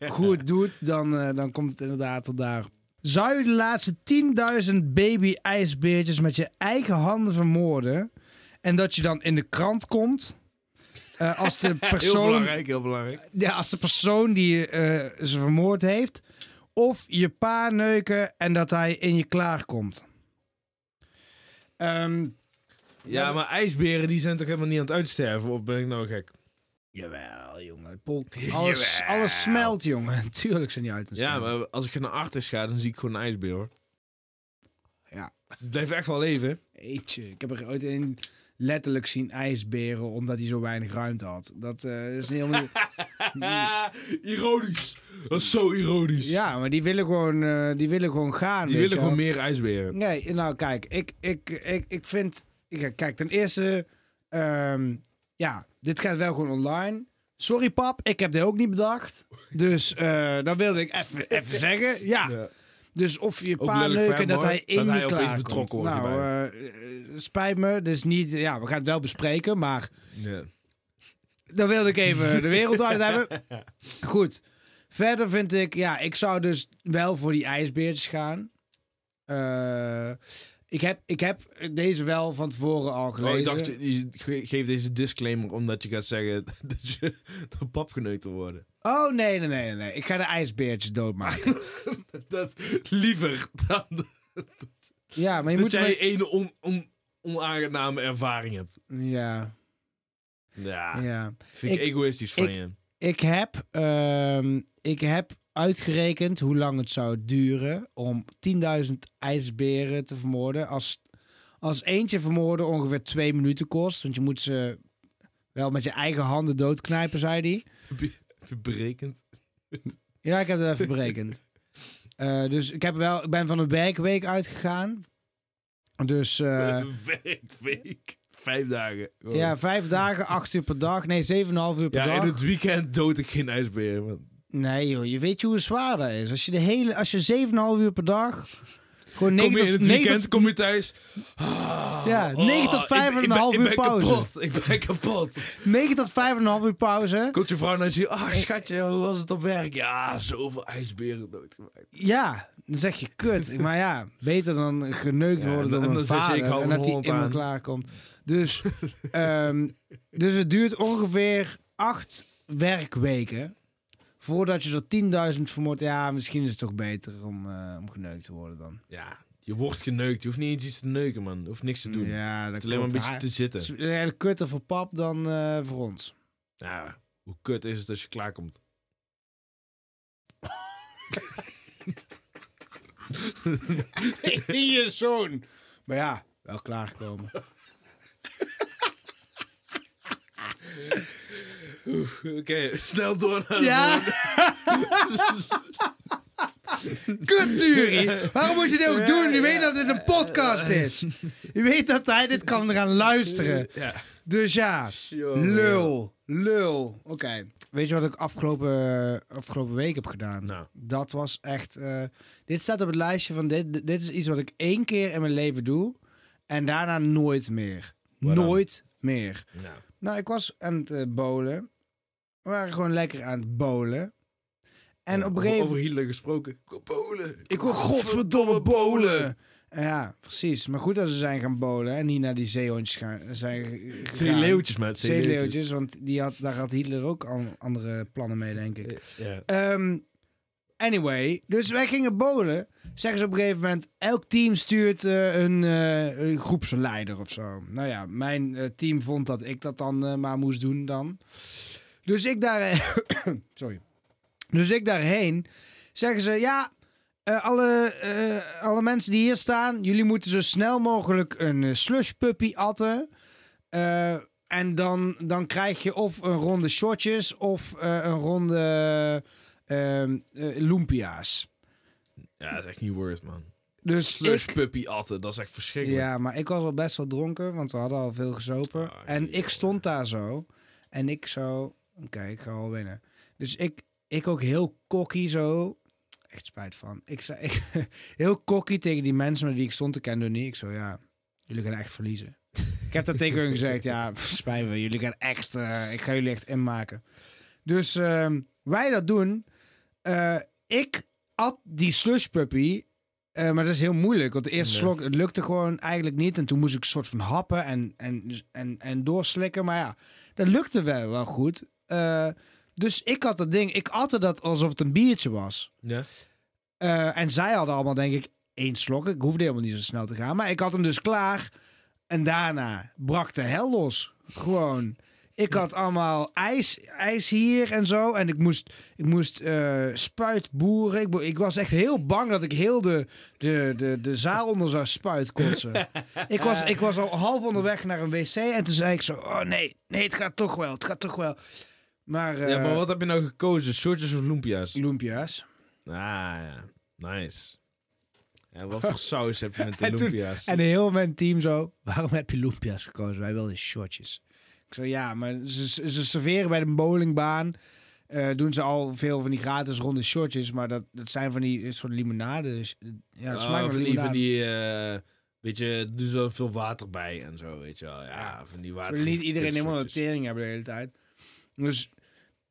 goed doet, dan, eh, dan komt het inderdaad tot daar. Zou je de laatste 10.000 baby-ijsbeertjes met je eigen handen vermoorden... en dat je dan in de krant komt... eh, als, de Heel persoon, belangrijk, heel belangrijk. ja, als de persoon die eh, ze vermoord heeft... of je pa neuken en dat hij in je klaarkomt? Ehm Ja, maar ijsberen die zijn toch helemaal niet aan het uitsterven? Of ben ik nou gek? Jawel, jongen. Pol- alles, Jawel. alles smelt, jongen. Tuurlijk zijn die uit te Ja, maar als ik naar Artis ga, dan zie ik gewoon een ijsbeer, hoor. Ja. Blijven echt wel leven. Eetje, ik heb er ooit een letterlijk zien ijsberen omdat hij zo weinig ruimte had. Dat eh, is niet helemaal... ironisch. Dat is zo ironisch. ja, maar die willen gewoon, eh, die willen gewoon gaan. Die willen gewoon meer ijsberen. Nee, nou kijk, ik, ik, ik, ik vind... Kijk, ten eerste... ehm, ja, dit gaat wel gewoon online. Sorry pap, ik heb dit ook niet bedacht. Dus eh dat wilde ik even even zeggen. Ja, Ja. Dus of je Ook pa neuken voor dat hij in Dat je klaar betrokken wordt Nou, eh, spijt me. Dus niet... Ja, we gaan het wel bespreken, maar... Ja. Dan wilde ik even de wereld uit hebben. Goed. Verder vind ik, ja, ik zou dus wel voor die ijsbeertjes gaan. Eh, ik, heb, ik heb deze wel van tevoren al Oh, gelezen. ik dacht, je, je ge- geeft deze disclaimer omdat je gaat zeggen dat je door pap geneukt wil worden. Oh, nee, nee, nee, nee. Ik ga de ijsbeertjes doodmaken. Dat, liever dan ja, maar je moet... jij on, on, onaangename ervaring hebt. Ja, Ja, ja. vind ik, Ik- egoïstisch van ik- je. Ik heb, ehm, ik heb uitgerekend hoe lang het zou duren om 10.000 ijsberen te vermoorden. Als, als eentje vermoorden ongeveer twee minuten kost. Want je moet ze wel met je eigen handen doodknijpen, zei hij. Berekend? Ja, ik heb het even berekend. Eh, dus ik, heb wel, ik ben van een werkweek uitgegaan. Dus Een werkweek. Vijf dagen. Gewoon. ja, vijf dagen, acht uur per dag. Nee, zeven en half uur per Ja, dag. in het weekend dood ik geen ijsberen. man. Nee joh, je weet je hoe zwaar dat is. Als je de hele, als je 7,5 uur per dag... Gewoon 9 Kom je in het 9 weekend, kom je thuis. ja, Oh, 9 tot 5,5 ik- ik ben- uur Ik ben pauze. kapot. Ik ben kapot. 9 tot 5,5 uur pauze. Komt je vrouw naar je ah schatje, hoe was het op werk? Ja, zoveel ijsberen doodgemaakt. Ja, dan zeg je kut. Maar ja, beter dan geneukt Ja, worden en door dan- mijn en dan zet je, ik vader. hou En dat hij in klaar komt. Dus, ehm, dus het duurt ongeveer 8 werkweken... Voordat je er 10.000 vermoordt. Ja, misschien is het toch beter om, eh, om geneukt te worden dan. Ja, je wordt geneukt. Je hoeft niet eens iets te neuken, man. Je hoeft niks te doen. Ja, Het dat is alleen maar een beetje te zitten. Het is eigenlijk kutter voor pap dan eh, voor ons. Ja, hoe kut is het als je klaarkomt? je zoon. Maar ja, wel klaargekomen. Oké, snel door naar Ja! Kut, Turi. Waarom moet je dit ook doen? Je weet dat dit een podcast is. Je weet dat hij dit kan gaan luisteren. Ja. Dus ja, lul, lul. Oké. Weet je wat ik afgelopen, afgelopen week heb gedaan? Nou. Dat was echt... eh, dit staat op het lijstje van dit, dit is iets wat ik één keer in mijn leven doe. En daarna nooit meer. Nooit meer. Nou, Nou, ik was aan het eh, bowlen. We waren gewoon lekker aan het bowlen. En op een gegeven over Hitler gesproken. Ik wil Polen. Ik wil godverdomme bowlen. Ja, precies. Maar goed dat ze zijn gaan bowlen en niet naar die zeehondjes gaan. Zijn. Zeeleeuwtjes, maat. Zeeleeuwtjes, want die had, daar had Hitler ook al andere plannen mee, denk ik. Ja. Ehm, anyway, dus wij gingen bowlen. Zeggen ze op een gegeven moment, elk team stuurt eh, een, eh, een groepsleider of zo. Nou ja, mijn eh, team vond dat ik dat dan maar moest doen dan. Dus ik daar... sorry. Dus ik daarheen. Zeggen ze, ja, eh, alle, eh, alle mensen die hier staan, jullie moeten zo snel mogelijk een uh, slush puppy atten. Eh, en dan, dan krijg je of een ronde shotjes of eh, een ronde ehm, eh, lumpia's. ja, dat is echt niet worth, man. Dus Slush ik, puppy atten, dat is echt verschrikkelijk. ja, maar ik was al best wel dronken, want we hadden al veel gezopen. Ah, en joh. ik stond daar zo. En ik zo, oké, ik ga wel winnen. Dus ik, ik ook heel cocky zo. Echt spijt van. Ik zei ik, heel cocky tegen die mensen met wie ik stond. Ik kende niet. Ik zo, ja, jullie gaan echt verliezen. ik heb dat tegen hun gezegd. Ja, spijt me. Jullie gaan echt, eh, ik ga jullie echt inmaken. Dus ehm, wij dat doen. Eh, ik at die slush puppy. eh, maar dat is heel moeilijk, want de eerste Nee. slok, het lukte gewoon eigenlijk niet. En toen moest ik een soort van happen en, en, en, en doorslikken. Maar ja, dat lukte wel, wel goed. Eh, dus ik had dat ding, ik atte dat alsof het een biertje was. Ja? Eh, en zij hadden allemaal, denk ik, één slok. Ik hoefde helemaal niet zo snel te gaan. Maar ik had hem dus klaar. En daarna brak de hel los. Gewoon. Ik had allemaal ijs, ijs hier en zo. En ik moest, ik moest eh, spuitboeren. Ik, ik was echt heel bang dat ik heel de, de, de, de zaal onder zou spuitkotsen. ik, was, ik was al half onderweg naar een wc. En toen zei ik zo, oh nee, nee, het gaat toch wel. Het gaat toch wel. Maar, eh ja, maar wat heb je nou gekozen? Shortjes of lumpia's? Lumpia's. Ah, ja. Nice. Ja, wat voor saus heb je met de En toen-? En heel mijn team zo, waarom heb je lumpia's gekozen? Wij wilden shotjes. Ik zo, ja, maar ze, ze serveren bij de bowlingbaan. eh, doen ze al veel van die gratis ronde shotjes. Maar dat, dat zijn van die soort limonade. Eh, ja, het Oh, smaakt van van die eh, weet je, doen ze veel water bij en zo, weet je wel. Ja, van die water. willen niet iedereen helemaal een tering hebben de hele tijd. Dus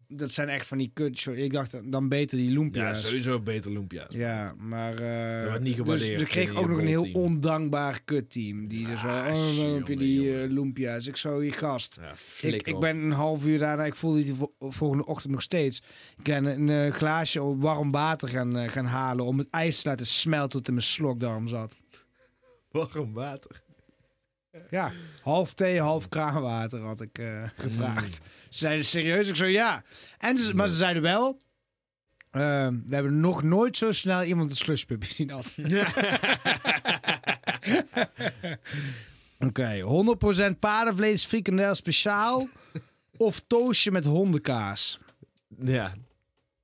dat zijn echt van die kut Ik dacht, dan beter die Ja, lumpia's. sowieso beter lumpia's. Ja, maar... eh wordt niet dus er kreeg ook nog een heel ondankbaar kutteam. Die dus Ah, wel, oh, waarom heb je die eh, lumpia's? Ik zo, je gast. Ja, Ik, ik ben een half uur daarna, ik voelde die vo- volgende ochtend nog steeds. Ik ben een eh, glaasje warm water gaan, gaan halen om het ijs te laten smelten tot in mijn slokdarm zat. warm water. Ja, half thee, half kraanwater had ik eh, gevraagd. Mm. Ze zeiden serieus, ik zo ja. En ze, maar ze zeiden wel, eh, we hebben nog nooit zo snel iemand een slushpuppy zien had. Oké, 100% paardenvlees, frikandel speciaal of toastje met hondenkaas. Ja,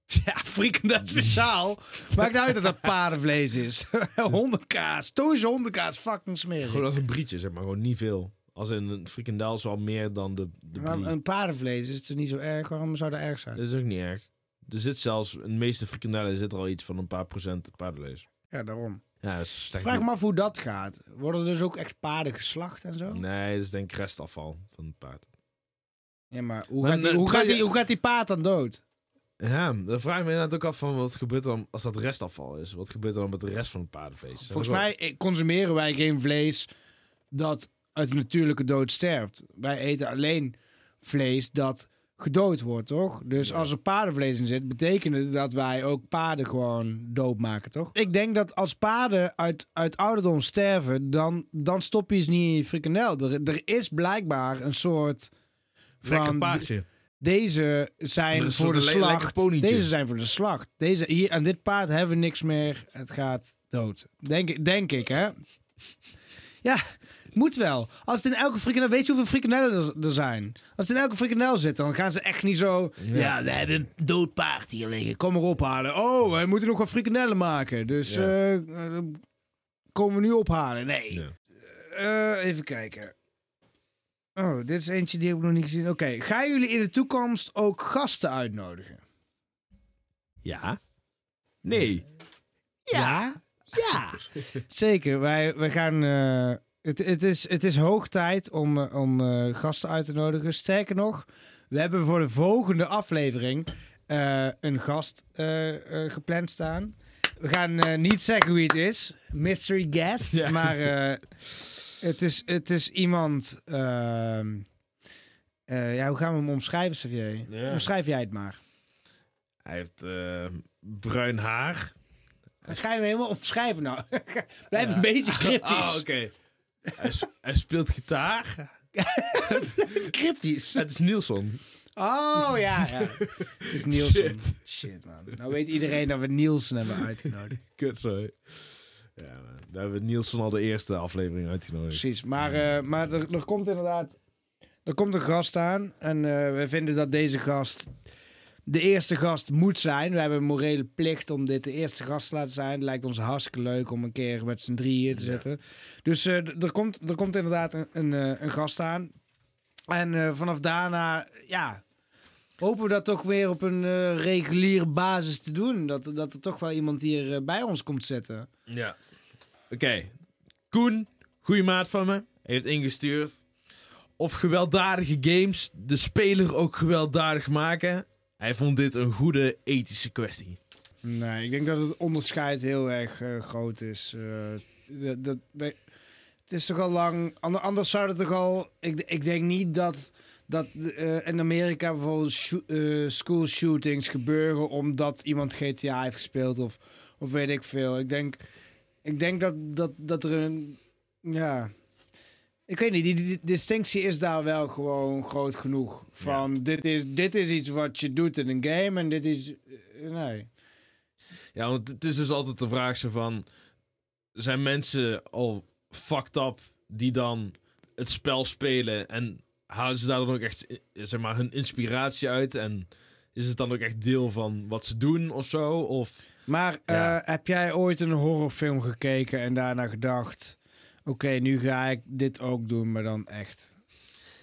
Ja, frikandel speciaal. Maakt nou uit dat dat paardenvlees is. hondenkaas, toastje hondenkaas, fucking smerig. gewoon als een brietje, zeg maar. Gewoon niet veel. Als in een frikandel is wel meer dan de, de Maar een paardenvlees is het niet zo erg. Waarom zou dat erg zijn? Dat is ook niet erg. Er zit zelfs, in de meeste frikandellen zit er al iets van een paar procent paardenvlees. Ja, daarom. Ja, Vraag me af hoe dat gaat. Worden er dus ook echt paarden geslacht en zo? Nee, dat is denk ik restafval van het paard. Ja, maar hoe, Maar gaat, die, hoe, gaat, die, hoe gaat die paard dan dood? Ja, dan vraag ik me inderdaad ook af van wat gebeurt er dan als dat restafval is. Wat gebeurt er dan met de rest van het paardenvlees? Volgens mij eh, consumeren wij geen vlees dat uit natuurlijke dood sterft. Wij eten alleen vlees dat gedood wordt, toch? Dus als er paardenvlees in zit, betekent het dat wij ook paarden gewoon doodmaken, toch? Ik denk dat als paarden uit, uit ouderdom sterven, dan, dan stop je ze niet in je frikandel. Er, er is blijkbaar een soort Lekker van... paardje. Deze zijn voor de lekker slacht. Deze zijn voor de slacht. Deze hier aan dit paard hebben we niks meer. Het gaat dood. Denk, ik- denk ik, hè? Ja, moet wel. Als het in elke frikandel... Weet je hoeveel frikandellen er, er zijn? Als het in elke frikandel zit, dan gaan ze echt niet zo... Ja, we hebben een dood paard hier liggen. Kom maar ophalen. Oh, wij moeten nog wat frikandellen maken. Dus Ja. eh, eh, komen we nu ophalen? Nee. Ja. Eh, even kijken. Oh, dit is eentje die heb ik nog niet gezien. Oké, gaan jullie in de toekomst ook gasten uitnodigen? Ja. Nee. Ja. Ja. Zeker. Wij, wij gaan. eh, het, het, is, het is hoog tijd om, eh, om eh, gasten uit te nodigen. Sterker nog, we hebben voor de volgende aflevering een gast gepland staan. We gaan niet zeggen wie het is. Mystery guest. Ja. Maar het, is, het is iemand. ehm, eh, ja, hoe gaan we hem omschrijven, Xavier? Ja. Omschrijf jij het maar. Hij heeft eh, bruin haar. Dat ga je hem helemaal omschrijven nou. Blijf een beetje cryptisch. Ah, oké. Hij, hij speelt gitaar. Cryptisch. Het is Nielsen. Oh ja, ja. Het is Nielsen. Shit. Shit. man. Nou weet iedereen dat we Nielsen hebben uitgenodigd. Kut, sorry. Ja. Daar hebben we Nielsen al de eerste aflevering uitgenodigd. Precies. Maar, eh, maar er, er komt inderdaad... Er komt een gast aan. En eh, we vinden dat deze gast de eerste gast moet zijn. We hebben een morele plicht om dit de eerste gast te laten zijn. Het lijkt ons hartstikke leuk om een keer met z'n drieën te Ja. zitten. Dus eh, er, komt, er komt inderdaad een, een, een gast aan. En vanaf daarna, ja, hopen we dat toch weer op een eh, reguliere basis te doen. Dat, dat er toch wel iemand hier eh, bij ons komt zitten. Ja. Oké. Koen, goede maat van me, heeft ingestuurd. Of gewelddadige games de speler ook gewelddadig maken. Hij vond dit een goede ethische kwestie. Nee, ik denk dat het onderscheid heel erg eh, groot is. Eh, dat, het is toch al lang. ander- Anders zou het toch al. Ik, ik denk niet dat, dat eh, in Amerika bijvoorbeeld shoo- eh, school shootings gebeuren omdat iemand GTA heeft gespeeld of, of weet ik veel. Ik denk, ik denk dat, dat, dat er een. Ja. Ik weet niet, die, die distinctie is daar wel gewoon groot genoeg. Van dit, is, dit is iets wat je doet in een game en dit is. eh, nee. Ja, want het is dus altijd de vraag zo van... Zijn mensen al fucked up die dan het spel spelen... en halen ze daar dan ook echt zeg maar, hun inspiratie uit... en is het dan ook echt deel van wat ze doen of zo? Of... Maar eh, heb jij ooit een horrorfilm gekeken en daarna gedacht... Oké, nu ga ik dit ook doen, maar dan echt.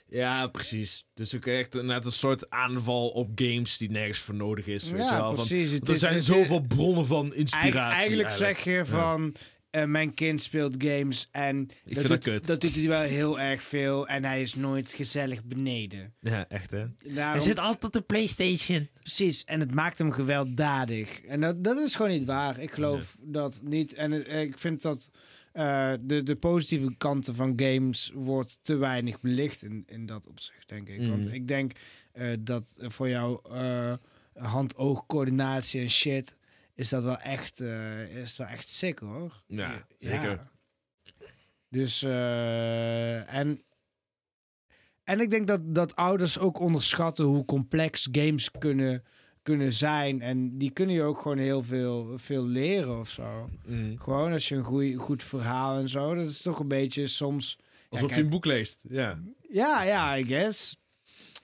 Ja, precies. Dus ook echt net een soort aanval op games die nergens voor nodig is. Weet je ja, wel? Van, precies. Want er is, zijn zoveel bronnen van inspiratie. eigenlijk zeg je Ja. Eh, mijn kind speelt games en vind dat doet, kut. dat doet hij wel heel erg veel en hij is nooit gezellig beneden. Ja, echt hè? Daarom, altijd op de Playstation. Precies, en het maakt hem gewelddadig. En dat, dat is gewoon niet waar. Ik geloof dat niet. En het- ik vind dat eh, de, de positieve kanten van games wordt te weinig belicht in, in dat opzicht, denk ik. Want Mhm. ik denk eh, dat voor jou eh, hand-oog-coördinatie en shit... is dat wel echt, eh, is wel echt sick, hoor. Ja, zeker. Dus, eh, en... En ik denk dat, dat ouders ook onderschatten hoe complex games kunnen, kunnen zijn. En die kunnen je ook gewoon heel veel, veel leren of zo. Mm. Gewoon als je een goeie, goed verhaal en zo. Dat is toch een beetje soms... Alsof Ja, je een boek leest. Ja. Ja, ja, I guess.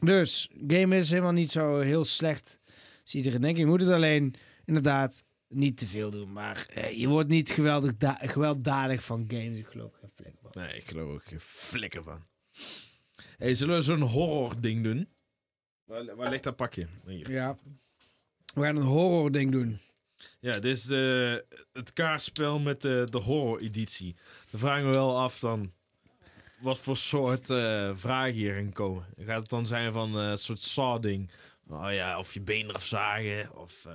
Dus, game is helemaal niet zo heel slecht als iedereen denkt. Je moet het alleen inderdaad niet te veel doen. Maar eh, je wordt niet geweldig da- gewelddadig van games. Ik geloof er geen flik van. Nee, ik geloof er ook geen flikker van. Hey, zullen we zo'n horror ding doen? Waar, waar ligt dat pakje? Hier. Ja. We gaan een horror ding doen. Ja, dit is de, het kaartspel met de, de horror editie. Dan vragen we wel af dan wat voor soort eh, vragen hier gaan komen. Gaat het dan zijn van eh, een soort saw-ding? Oh ja, of je been eraf zagen, of... eh,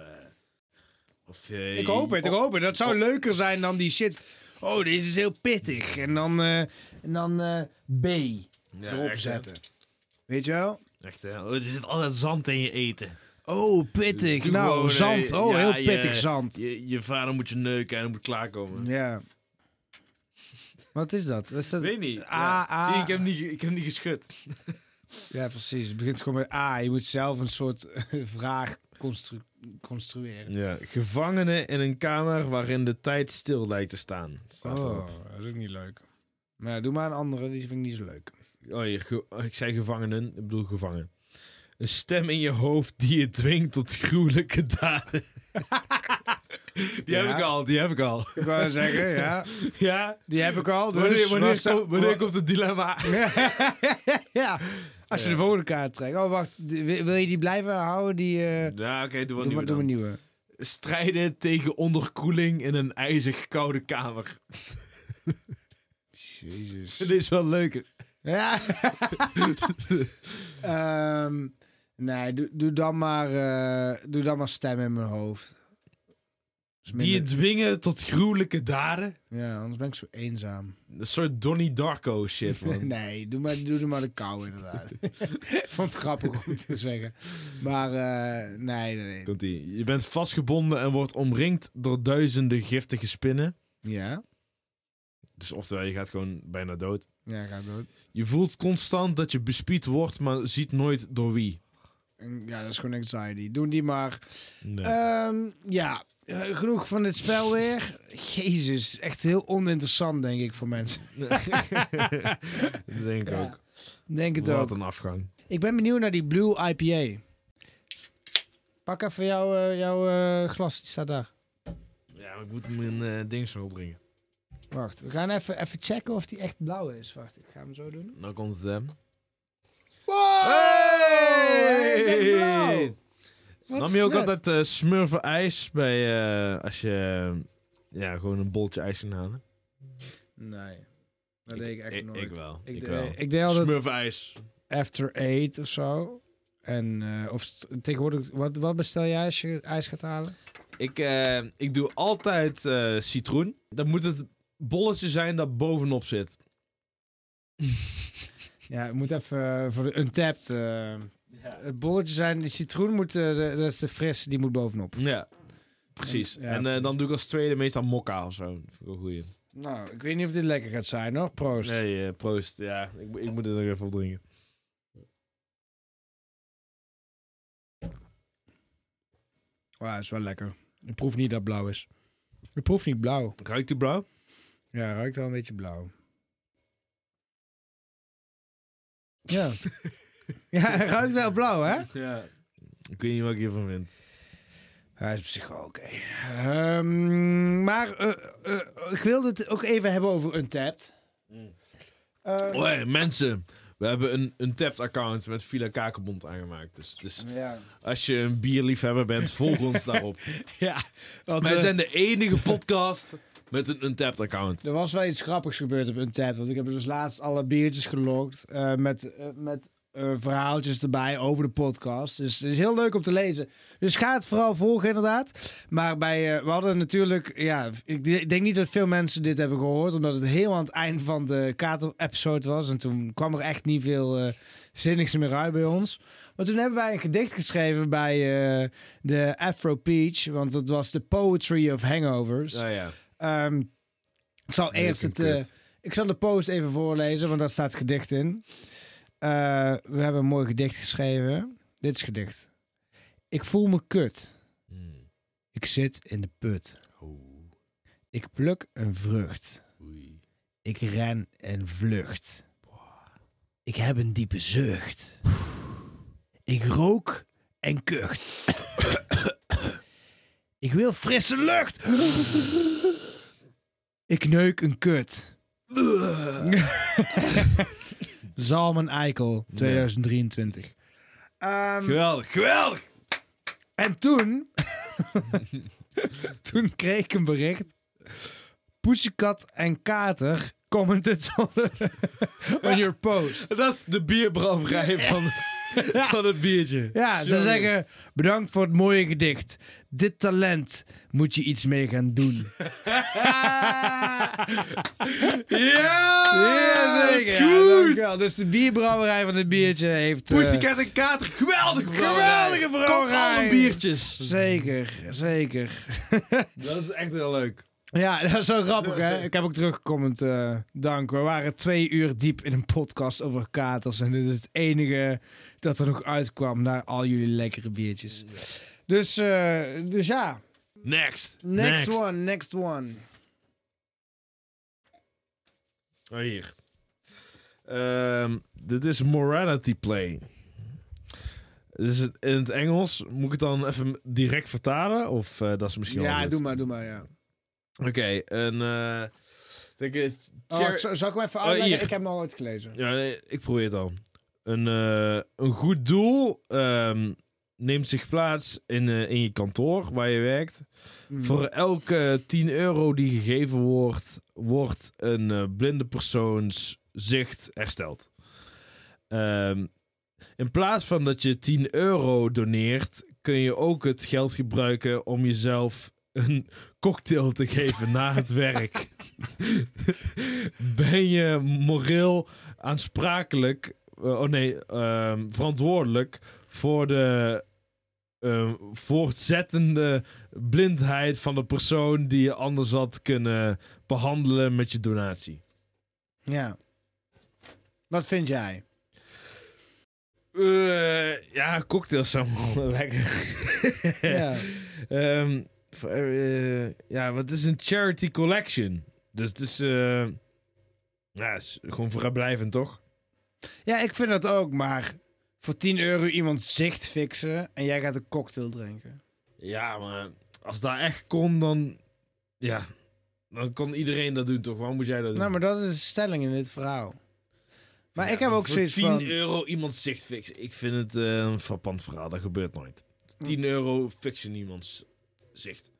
of je, Ik hoop het, ik hoop het. Dat zou Oh. leuker zijn dan die shit. Oh, deze is heel pittig. En dan, eh, en dan eh, B Ja, erop echt, hè? zetten. Weet je wel? Echt, hè? Oh, er zit altijd zand in je eten. Oh, pittig. Doe nou, gewoon, zand. eh, Oh, ja, heel pittig je- zand. Je, je vader moet je neuken en dan moet klaarkomen. Ja. Wat is dat? Is dat Weet niet. A, Ja. A. Zie, ik heb niet, ik heb niet geschud. Ja, precies. Het begint gewoon met A. Je moet zelf een soort vraag constru- construeren. Ja, gevangenen in een kamer waarin de tijd stil lijkt te staan. Staat Oh, erop. dat is ook niet leuk. Maar ja, doe maar een andere. Die vind ik niet zo leuk. Oh, je, ge- ik zei gevangenen, ik bedoel gevangen. Een stem in je hoofd die je dwingt tot gruwelijke daden. Die heb ik al, die heb ik al. Ik wou zeggen, ja. Ja? Die heb ik al. Dus Wanneer, wanneer, was- komt- wanneer komt het dilemma? ja. Als je de volgende kaart trekt. Oh, wacht. Wil je die blijven houden? Die, eh, Ja, oké, doe maar, nieuwe doe maar nieuwe. Strijden tegen onderkoeling in een ijzig koude kamer. Jezus. Dit is wel leuker. Ja. Ehm, nee, doe, doe, dan maar, eh, doe dan maar stem in mijn hoofd. Die je dwingen tot gruwelijke daden. Ja, anders ben ik zo eenzaam. Een soort Donnie Darko shit, man. Nee, doe maar, doe, maar de kou inderdaad. Vond het grappig om te zeggen. Maar eh, nee, nee, nee. Komt ie. Je bent vastgebonden en wordt omringd door duizenden giftige spinnen. Ja? Dus oftewel, je gaat gewoon bijna dood. Ja, gaat dood. Je voelt constant dat je bespied wordt, maar ziet nooit door wie. Ja, dat is gewoon anxiety. Doen die maar. Nee. Ehm, ja, genoeg van dit spel weer. Jezus, echt heel oninteressant denk ik voor mensen. denk ik Ja. ook. Denk het Wat ook. een afgang. Ik ben benieuwd naar die Blue IPA. Pak even jouw, eh, jouw eh, glas, die staat daar. Ja, maar ik moet mijn eh ding zo opdringen. Wacht, we gaan even, even checken of die echt blauw is. Wacht, ik ga hem zo doen. Nou komt het hem. Wow! Wat Nam je ook vet. altijd smurfen ijs bij eh, als je eh, ja, gewoon een boltje ijs ging halen? Nee, dat deed ik echt ik, nooit. Ik wel. Ik, Ik, wel. ik deed altijd Smurfen ijs. after eight of zo. En, of tegenwoordig, wat, wat bestel jij als je ijs gaat halen? Ik, ik doe altijd citroen. Dan moet het bolletje zijn dat bovenop zit. Ja, het moet even voor de untapped. Het bolletje zijn, die citroen moet, eh, de, dat is de fris, die moet bovenop. Ja, precies. En- ja. En eh, dan doe ik als tweede meestal mokka of zo. Dat vind ik wel een goeie. Nou, ik weet niet of dit lekker gaat zijn hoor. Proost. Nee, eh, proost. Ja, ik, moet- ik moet er nog even op drinken. Ja, is wel lekker. Ik proef niet dat blauw is. Ik proef niet blauw. Ruikt u blauw? Ja, ruikt wel een beetje blauw. Ja. ja, ruikt wel blauw, hè? Ja. Ik weet niet wat ik hiervan vind. Hij is op zich wel oké. Ehm, maar eh, eh, ik wilde het ook even hebben over Untapped. Ehm, Hoi, mensen. We hebben een, een tapped account met Villa Kakenbond aangemaakt. Dus, dus ja. als je een bierliefhebber bent, volg ons daarop. ja, want Wij zijn de enige podcast met een untapped account. er was wel iets grappigs gebeurd op Untapped. Want ik heb dus laatst alle biertjes gelogd eh, met, met eh, verhaaltjes erbij over de podcast. Dus het is heel leuk om te lezen. Dus ga het vooral volgen inderdaad. Maar bij, eh, we hadden natuurlijk... Ja, ik, de- ik denk niet dat veel mensen dit hebben gehoord. Omdat het heel aan het eind van de kater-episode was. En toen kwam er echt niet veel eh zinnigs meer uit bij ons. Maar toen hebben wij een gedicht geschreven bij de Afro Peach. Want dat was de Poetry of Hangovers. Ja, ja. Ehm, ik zal eerst het. ik zal de post even voorlezen, want daar staat het gedicht in. Eh, we hebben een mooi gedicht geschreven. Dit is gedicht. Ik voel me kut. Hmm. Ik zit in de put. Ik pluk een vrucht. oei. Ik ren en vlucht. Ik heb een diepe zucht. Ik rook en kucht. Ik wil frisse lucht. Ik neuk een kut. Zalm en Eikel, 2023. Ehm, Geweldig, geweldig! en toen... toen kreeg ik een bericht. Pussycat en Kater commented on, on your post. Dat is de bierbrouwerij van, van het biertje. Ja, ze zeggen bedankt voor het mooie gedicht. Dit talent moet je iets mee gaan doen. Ja, Ja, zeker. Ja, dankjewel. Dus de bierbrouwerij van dit biertje heeft... eh, Pussycat en Kater, geweldige brouwerij. Geweldige brouwerij. Koop alle biertjes. Zeker, zeker. Dat is echt heel leuk. Ja, dat is wel grappig, hè? Ik heb ook teruggecomment. eh dank. We waren twee uur diep in een podcast over katers. En dit is het enige dat er nog uitkwam naar al jullie lekkere biertjes. Dus, eh, dus ja. Next. Next, one, next one. Oh, hier. Ehm, dit is Morality Play. Dus in het Engels, moet ik het dan even direct vertalen? Of eh, dat is misschien Ja, doe maar, doe maar, ja. Oké, een... eh, denk ik, Oh, zal, ik hem even Oh, uitleggen? hier. ik heb hem al uitgelezen. Ja, nee, ik probeer het al. Een, eh, een goed doel ehm, neemt zich plaats in, eh, in je kantoor waar je werkt. Hmm. Voor elke 10 euro die gegeven wordt, wordt een eh, blinde persoons zicht hersteld. Ehm, in plaats van dat je 10 euro doneert, kun je ook het geld gebruiken om jezelf een cocktail te geven na het werk. ben je moreel aansprakelijk, oh nee, ehm, verantwoordelijk voor de ehm, voortzettende blindheid van de persoon die je anders had kunnen behandelen met je donatie. Ja. Wat vind jij? Eh, ja, cocktails zijn wel lekker. ja. Ehm, eh, ja, wat is een charity collection? Dus het is, eh, ja, is gewoon vrijblijvend, toch? Ja, ik vind dat ook, maar voor 10 euro iemand zicht fixen en jij gaat een cocktail drinken. Ja, maar als dat echt kon, dan... Ja, dan kon iedereen dat doen, toch? Waarom moet jij dat doen? Nou, maar dat is de stelling in dit verhaal. Maar Ja, ik heb ook voor zoiets 10 van... euro iemand zicht fixen. Ik vind het eh, een frappant verhaal. Dat gebeurt nooit. 10 euro fixen iemands zicht.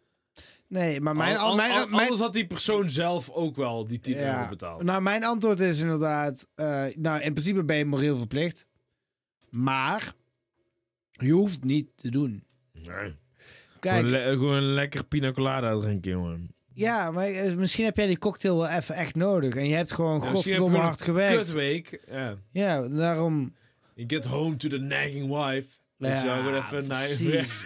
Nee, maar mijn... Al- al- mijn, al- mijn, Anders had die persoon zelf ook wel die 10 Ja. euro betaald. Nou, mijn antwoord is inderdaad... eh, nou, in principe ben je moreel verplicht. Maar je hoeft niet te doen. Nee. Kijk, Gewoon, le- gewoon een lekker pina colada drinken, jongen. ja, maar eh, misschien heb jij die cocktail wel even echt nodig. En je hebt gewoon Ja, misschien heb je godverdomme gewoon hard een gewerkt. Kutweek. Ja. Ja, daarom... You get home to the nagging wife. Wel, gewoon even precies.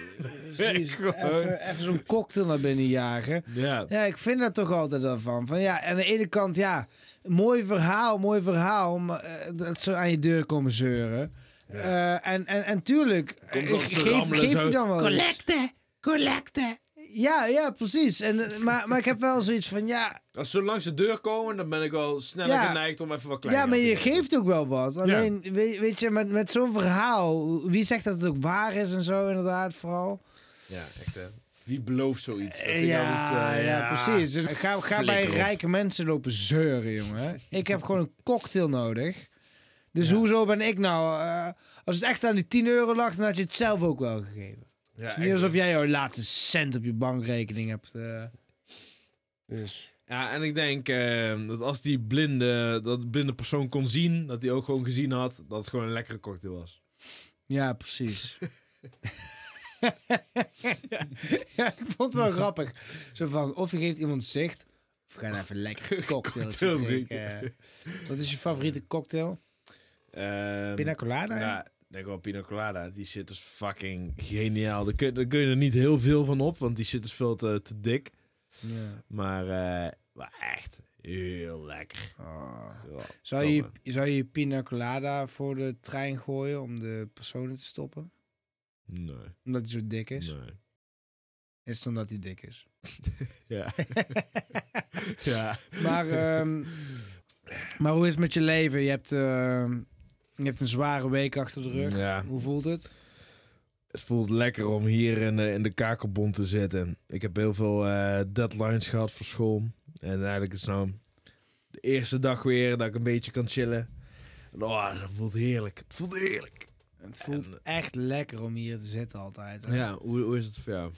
precies. Even, even zo'n cocktail naar binnen jagen. Ja. Ja, ik vind dat toch altijd wel van. Van ja, aan de ene kant, ja, mooi verhaal, mooi verhaal. Maar, eh, dat ze aan je deur komen zeuren. Eh, en, en, en tuurlijk, eh, geef, geef je dan wel. Collecte, collecte. Ja, ja, precies. En, eh, maar, maar ik heb wel zoiets van, ja, Als ze langs de deur komen, dan ben ik wel sneller Ja. geneigd om even wat kleiner ja maar je geeft ook wel wat. Alleen, weet, weet je, met, met zo'n verhaal, wie zegt dat het ook waar is en zo, inderdaad, vooral. Ja, echt hè. Wie belooft zoiets? Dat vind ik Ja, altijd, eh, ja, precies. Dus Ga, ga bij rijke mensen lopen zeuren, jongen. Ik heb gewoon een cocktail nodig. Dus hoezo ben ik nou... eh, als het echt aan die 10 euro lag, dan had je het zelf ook wel gegeven. Ja, Het is niet alsof jij jouw laatste cent op je bankrekening hebt. eh. Dus... Ja, en ik denk eh, dat als die blinde, dat blinde persoon kon zien, dat hij ook gewoon gezien had dat het gewoon een lekkere cocktail was. Ja, precies. ja, ik vond het wel grappig. Zo van, of je geeft iemand zicht, of ga even lekker Cocktail drinken. Wat is je favoriete cocktail? Ehm, Pina colada? Ja, denk wel Pina Colada. Die shit is fucking geniaal. Daar kun, daar kun je er niet heel veel van op, want die shit is veel te, te dik. Ja. Maar, eh, maar echt heel lekker. Oh. Ja, Zou, je, zou je pina colada voor de trein gooien om de personen te stoppen? Nee, Omdat hij zo dik is? nee. Is het omdat hij dik is? Ja. ja. Maar, ehm, maar hoe is het met je leven? Je hebt, ehm, je hebt een zware week achter de rug. Ja. Hoe voelt het? Het voelt lekker om hier in de, in de te zitten. Ik heb heel veel eh, deadlines gehad voor school. En eigenlijk is het nou de eerste dag weer dat ik een beetje kan chillen. En, oh, dat voelt heerlijk. Het voelt heerlijk. Het voelt En- echt lekker om hier te zitten altijd. hè? Ja, hoe, hoe is het voor jou?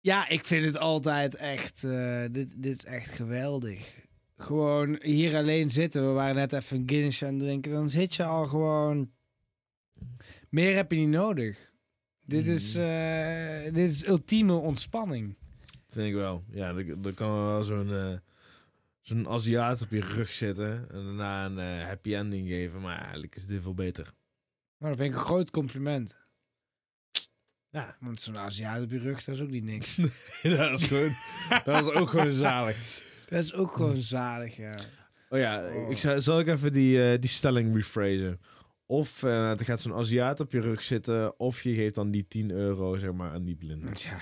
Ja, ik vind het altijd echt. eh, dit, dit is echt geweldig. Gewoon hier alleen zitten. We waren net even een Guinness aan het drinken. Dan zit je al gewoon. Meer heb je niet nodig. Dit is, eh, dit is ultieme ontspanning. Vind ik wel. Ja, er, er kan wel zo'n eh, zo'n Aziat op je rug zitten. En daarna een eh, happy ending geven. Maar eigenlijk is dit veel beter. Maar dat vind ik een groot compliment. Ja, Want zo'n Aziat op je rug, dat is ook niet niks. dat is gewoon... dat is ook gewoon zalig. dat is ook gewoon zalig, ja. Oh ja, Oh. ik zal, zal ik even die, eh, die stelling rephrasen. Of eh, er gaat zo'n Aziat op je rug zitten, of je geeft dan die 10 euro zeg maar, aan die blinde. Ja,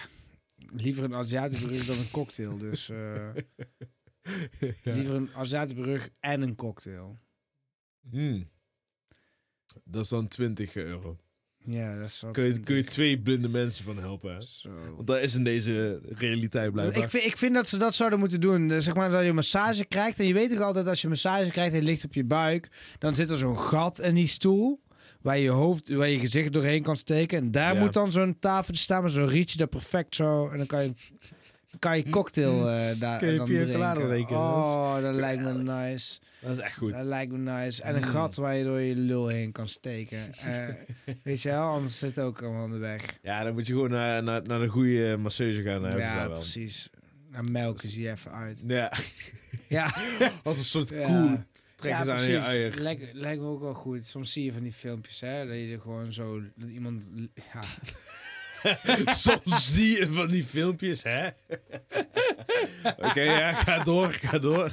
liever een Aziat op je rug dan een cocktail. Dus eh, liever een Aziat op je rug en een cocktail. Hmm. Dat is dan 20 euro. Ja, dat is wat... Kun je, kun je twee blinde mensen van helpen. Hè? Zo. Want dat is in deze realiteit blijkbaar. Ik vind, ik vind dat ze dat zouden moeten doen. Dus Zeg maar dat je een massage krijgt. En je weet toch altijd als je massage krijgt en je ligt op je buik. Dan zit er zo'n gat in die stoel. Waar je, hoofd, waar je gezicht doorheen kan steken. En daar Ja. moet dan zo'n tafeltje staan met zo'n rietje dat perfect zo. En dan kan je, kan je cocktail eh daar Kun je dan drinken. Oh, dat lijkt me nice. Dat is echt goed. Dat lijkt me nice. En een gat waar je door je lul heen kan steken. Eh, weet je wel, anders zit het ook allemaal aan de weg. Ja, dan moet je gewoon naar, naar, naar een goede masseuse gaan. Ja, precies. Melken ze je even uit. Ja, Ja. als een soort Ja. trekken ja, je precies. Lijkt, lijkt me ook wel goed. Soms zie je van die filmpjes, hè, dat je er gewoon zo dat iemand. Ja, Soms zie je van die filmpjes, hè? Oké, ja, ga door, ga door.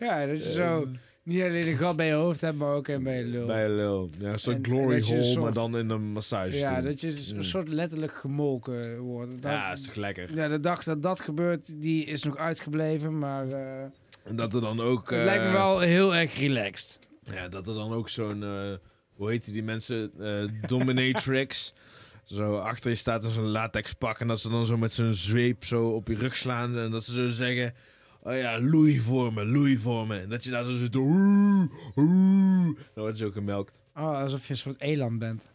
ja dat je zo niet alleen een gat bij je hoofd hebt, maar ook een bij je lul. Bij een lul. Ja, een soort En- glory en je hole, soort- maar dan in een massage. ja, dat je dus Mm. een soort letterlijk gemolken wordt. Dat, Ja, is toch lekker. ja, de dag dat dat gebeurt, die is nog uitgebleven, maar eh, En dat er dan ook... het eh, lijkt me wel heel erg relaxed. Ja, dat er dan ook zo'n... eh, hoe heet die mensen? Eh, dominatrix. zo achter je staat in zo'n latex pak. En dat ze dan zo met zo'n zweep zo op je rug slaan. En dat ze zo zeggen... Oh ja, loei voor me, loei voor me. En dat je daar zo zit... Dan wordt je ook gemelkt. Oh, alsof je een soort eland bent.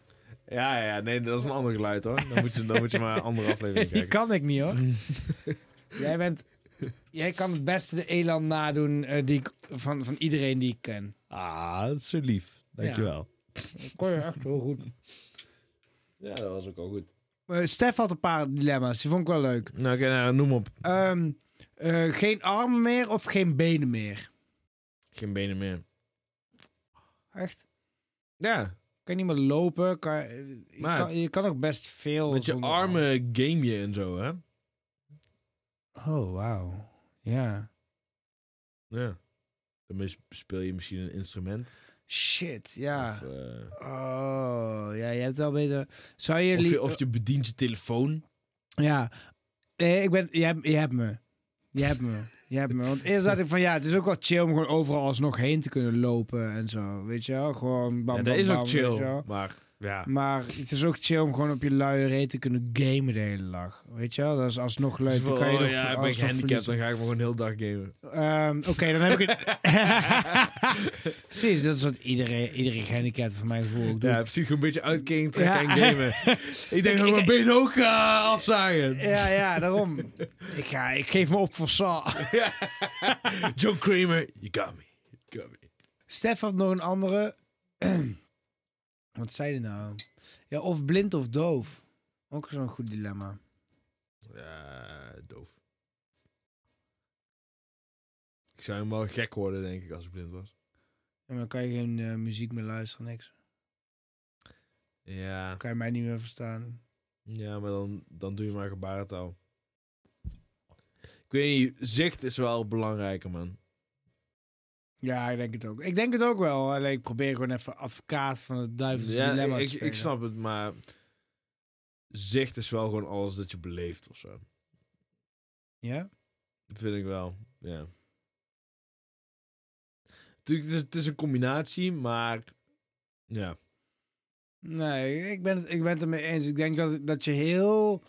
Ja, ja, ja, nee, dat is een ander geluid hoor. Dan moet je, dan moet je maar een andere aflevering Die kijken. kan ik niet hoor. jij, bent, jij kan het beste de eland nadoen eh, die ik, van, van iedereen die ik ken. Ah, dat is zo lief. Dankjewel. Dat kon je echt heel goed. Ja, dat was ook al goed. Eh, Stef had een paar dilemma's, die vond ik wel leuk. Nou, oké, nou, noem op. Ehm, eh, geen armen meer of geen benen meer? Geen benen meer. Echt? Ja, Kan je niet meer lopen? Kan, je, kan, je kan ook best veel. met je zonder armen game je en zo, hè? Oh, wauw. Ja. Ja. Dan speel je misschien een instrument. Shit, ja. Of, eh, Oh, ja, je hebt wel beter. Zou je, of, je, of je bedient je telefoon. Ja. Nee, ik ben... Je hebt, je hebt me. Je hebt me. Je hebt me. Want eerst dacht ik van ja, het is ook wel chill om gewoon overal alsnog heen te kunnen lopen en zo. Weet je wel? Gewoon bam, ja, bam, dat is ook chill. Maar ja. Maar het is ook chill om gewoon op je luie reet te kunnen gamen de hele dag. Weet je wel? Dat is alsnog leuk. Dan kan je oh, nog ja, ben ik alsnog gehandicapt, dan ga ik gewoon heel dag gamen. Ehm, Oké, dan heb ik het. Precies, dat is wat iedereen, iedereen gehandicapt van mijn gevoel ook doet. Ja, precies een beetje uitkering trekken Ja. en gamen. ik denk dat ik mijn benen ook ga afzagen. Ja, ja, daarom. ik, ga, ik geef me op voor Saw. John Kramer, you got me. You got me. Stef had nog een andere. Wat zei hij nou? Ja, of blind of doof. Ook zo'n goed dilemma. Ja, doof. Ik zou helemaal gek worden, denk ik, als ik blind was. Ja, maar dan kan je geen eh, muziek meer luisteren, niks. Ja, Dan kan je mij niet meer verstaan. ja maar dan, dan doe je maar gebarentaal. Ik weet niet, zicht is wel belangrijker, man. Ja, ik denk het ook. Ik denk het ook wel. Alleen ik probeer gewoon even advocaat van het duivelse Ja, dilemma te ik, spelen. ik snap het, maar zicht is wel gewoon alles dat je beleeft of zo. Ja? Dat vind ik wel, ja. Natuurlijk, het is, het is een combinatie, maar ja. Nee, ik ben, het, ik ben het ermee eens. Ik denk dat, dat je heel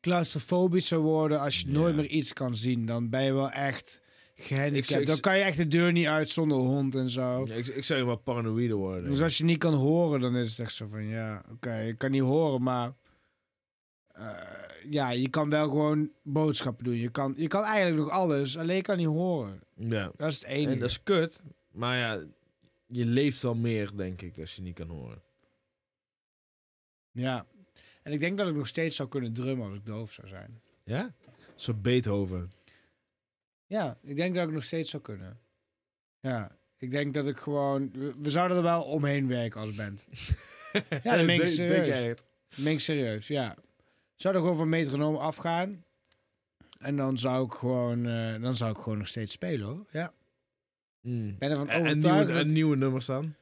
claustrofobisch zou worden als je Ja. nooit meer iets kan zien. Dan ben je wel echt gehandicapt. Ik- ik- dan kan je echt de deur niet uit zonder hond en zo. Ja, ik, ik zou helemaal paranoïde worden. Dus als je niet kan horen, dan is het echt zo van ja, oké, je kan niet horen, maar eh, ja, je kan wel gewoon boodschappen doen. Je kan, je kan eigenlijk nog alles, alleen je kan niet horen. ja. Dat is het enige. En dat is kut, maar ja, je leeft wel meer, denk ik, als je niet kan horen. Ja. En ik denk dat ik nog steeds zou kunnen drummen als ik doof zou zijn. Ja? Zo Beethoven. Ja, ik denk dat ik nog steeds zou kunnen. Ja, ik denk dat ik gewoon... We, we zouden er wel omheen werken als band. Ja, dat meen ik Denk- serieus. denk? Dat meen ik serieus, ja. Zou er gewoon van metronoom afgaan. En dan zou ik gewoon, eh, dan zou ik gewoon nog steeds spelen, hoor. Ja. Mm. Ben ervan En, en, overtuigd. nieuwe, dat- en nieuwe nummers dan?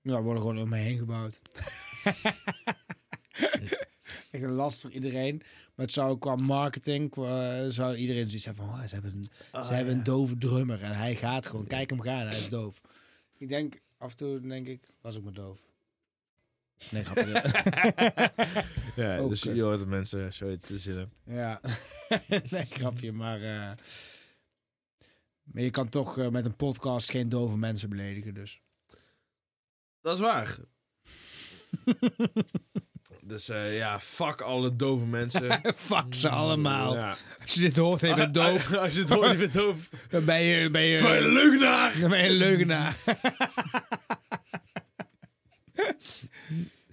Ja, worden gewoon om mij heen gebouwd. Echt een last voor iedereen. Maar het zou qua marketing, qua, zou iedereen zoiets hebben van... Oh, ze hebben, een, ze hebben een dove drummer en hij gaat gewoon. Kijk hem gaan, hij is doof. Ik denk, af en toe denk ik, was ik maar doof. Nee, grapje. Ja, Oh, dus kut. je hoort dat mensen zoiets te zinnen. ja. nee, grapje, maar... eh, maar je kan toch eh, met een podcast geen dove mensen beledigen, dus... Dat is waar. dus eh, ja, fuck alle dove mensen. Fuck ze allemaal. Ja. Als je dit hoort, ben je doof. Als je het hoort, je bent doof. Dan ben je, ben je, Vuile leugenaar! dan ben je een leugenaar.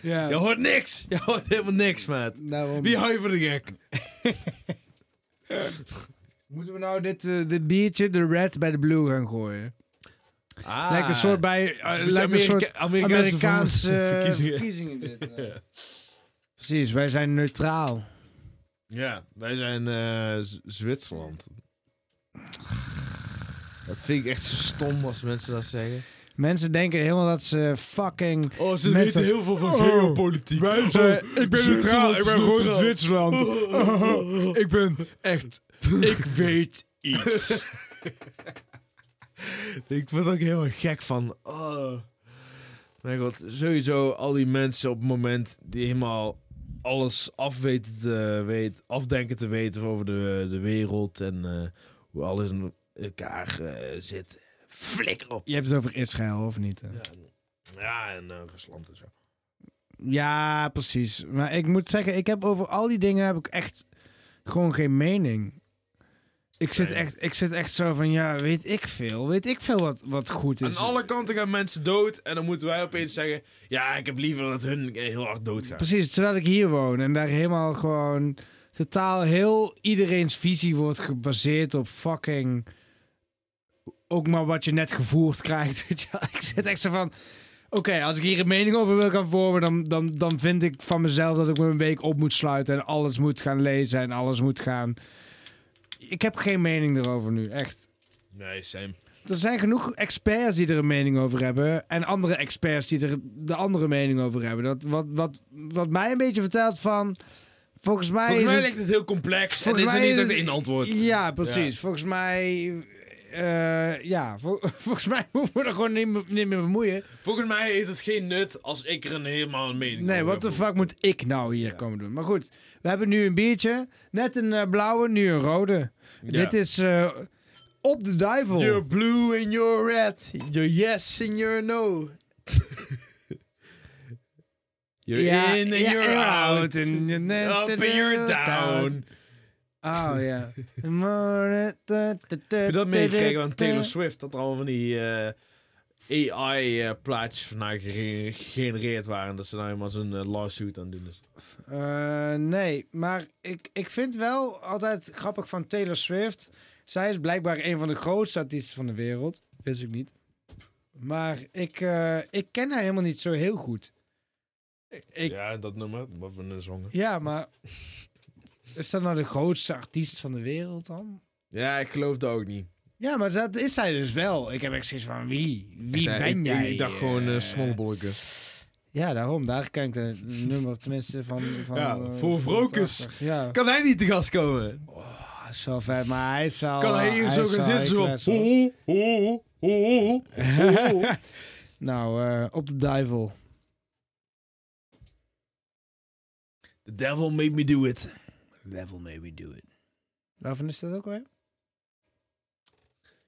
ja, Je hoort niks. Je hoort helemaal niks, maat. daarom. Wie hou je voor de gek? Moeten we nou dit, eh, dit biertje, de red, bij de blue gaan gooien? Ah. lijkt een soort bij... eh, een lijkt een soort Amerika- Amerikaanse Amerikaanse verkiezingen. verkiezingen. dit. Precies, wij zijn neutraal. Ja, wij zijn eh, Zwitserland. Dat vind ik echt zo stom als mensen dat zeggen. Mensen denken helemaal dat ze fucking... Oh, ze Mensen- weten heel veel van Oh, geopolitiek. Wij zijn, ik ben neutraal, ik ben gewoon neutraal. Zwitserland. ik ben echt, ik weet iets. Ik word ook helemaal gek van. Oh. Mijn god, sowieso al die mensen op het moment die helemaal alles af weten te weten, afdenken te weten over de, de wereld en eh, hoe alles in elkaar eh, zit. Flikker op. Je hebt het over Israël, of niet? Ja, ja en eh, Rusland en zo. Ja, precies. Maar ik moet zeggen, ik heb over al die dingen heb ik echt gewoon geen mening. Ik zit, echt, ik zit echt zo van, ja, weet ik veel. Weet ik veel wat, wat goed is. Aan alle kanten gaan mensen dood en dan moeten wij opeens zeggen: Ja, ik heb liever dat hun heel hard doodgaan. Precies, terwijl ik hier woon en daar helemaal gewoon totaal heel iedereen's visie wordt gebaseerd op fucking ook maar wat je net gevoerd krijgt. Ik zit echt zo van, oké, als ik hier een mening over wil gaan vormen, dan, dan, dan vind ik van mezelf dat ik me een week op moet sluiten en alles moet gaan lezen en alles moet gaan. Ik heb geen mening erover nu, echt. Nee, same. Er zijn genoeg experts die er een mening over hebben. En andere experts die er de andere mening over hebben. Dat, wat, wat, wat mij een beetje vertelt van. Volgens mij. Volgens is mij het- lijkt het heel complex en volgens is er mij niet is het het- één antwoord. Ja, precies. Volgens mij. Eh, ja, vol- volgens mij hoeven we er gewoon niet, meer- niet meer bemoeien. Volgens mij heeft het geen nut als ik er een helemaal een mening Nee, wat de fuck moet ik nou hier komen doen? Maar goed, we hebben nu een biertje. Net een eh, blauwe, nu een rode. Ja. Dit is eh, op de duivel. You're blue and you're red. You're yes and you're no. You're Ja, in and you're out. out and you're Up and you're down. Oh ja. Heb je dat meegekregen van Taylor Swift? Dat er allemaal van die eh, AI-plaatjes van haar gere- gegenereerd waren. Dat ze nou helemaal zo'n eh, lawsuit aan doen is. Eh, nee, maar ik, ik vind wel altijd grappig van Taylor Swift. Zij is blijkbaar een van de grootste artiesten van de wereld. Wist ik niet. Maar ik, eh, ik ken haar helemaal niet zo heel goed. Ik, ja. Ja, dat nummer, wat we net zongen. maar is dat nou de grootste artiest van de wereld dan? Ja, ik geloof dat ook niet. Ja, maar dat is zij dus wel. Ik heb echt zoiets van wie? Wie Echt, ben ik, jij? Ik dacht gewoon eh? uh, snolbolken. Ja, daarom. Daar ken ik de nummer tenminste van. van Ja, eh, voor van Vrokus. 80. Ja, Kan hij niet te gast komen? dat is wel vet, maar hij zal. Kan hij hier zo gaan zitten? Zo high van, class, hoor. ho, ho, ho, ho. Nou, eh, op de duivel. The devil made me do it. Level maybe do it. Waarvan is dat ook weer?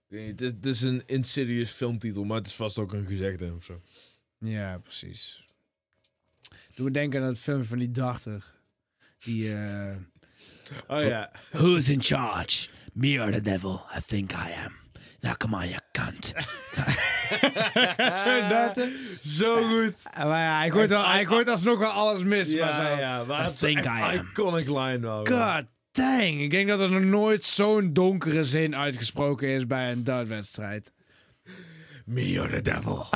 Ik weet niet, Het is, het is een Insidious filmtitel, maar het is vast ook een gezegde of zo. Ja, precies. Doe me denken aan het filmpje van die dachter. Die. eh Oh ja. Who's in charge? Me or the devil? I think I am. Now come on, you cunt. Zo dat, hè? Zo goed. Maar ja, hij gooit, wel, hij gooit alsnog wel alles mis. maar zo. Ja, ja. Maar I think am. iconic line wel. God dang. Ik denk dat er nog nooit zo'n donkere zin uitgesproken is bij een dartwedstrijd. Me or the devil.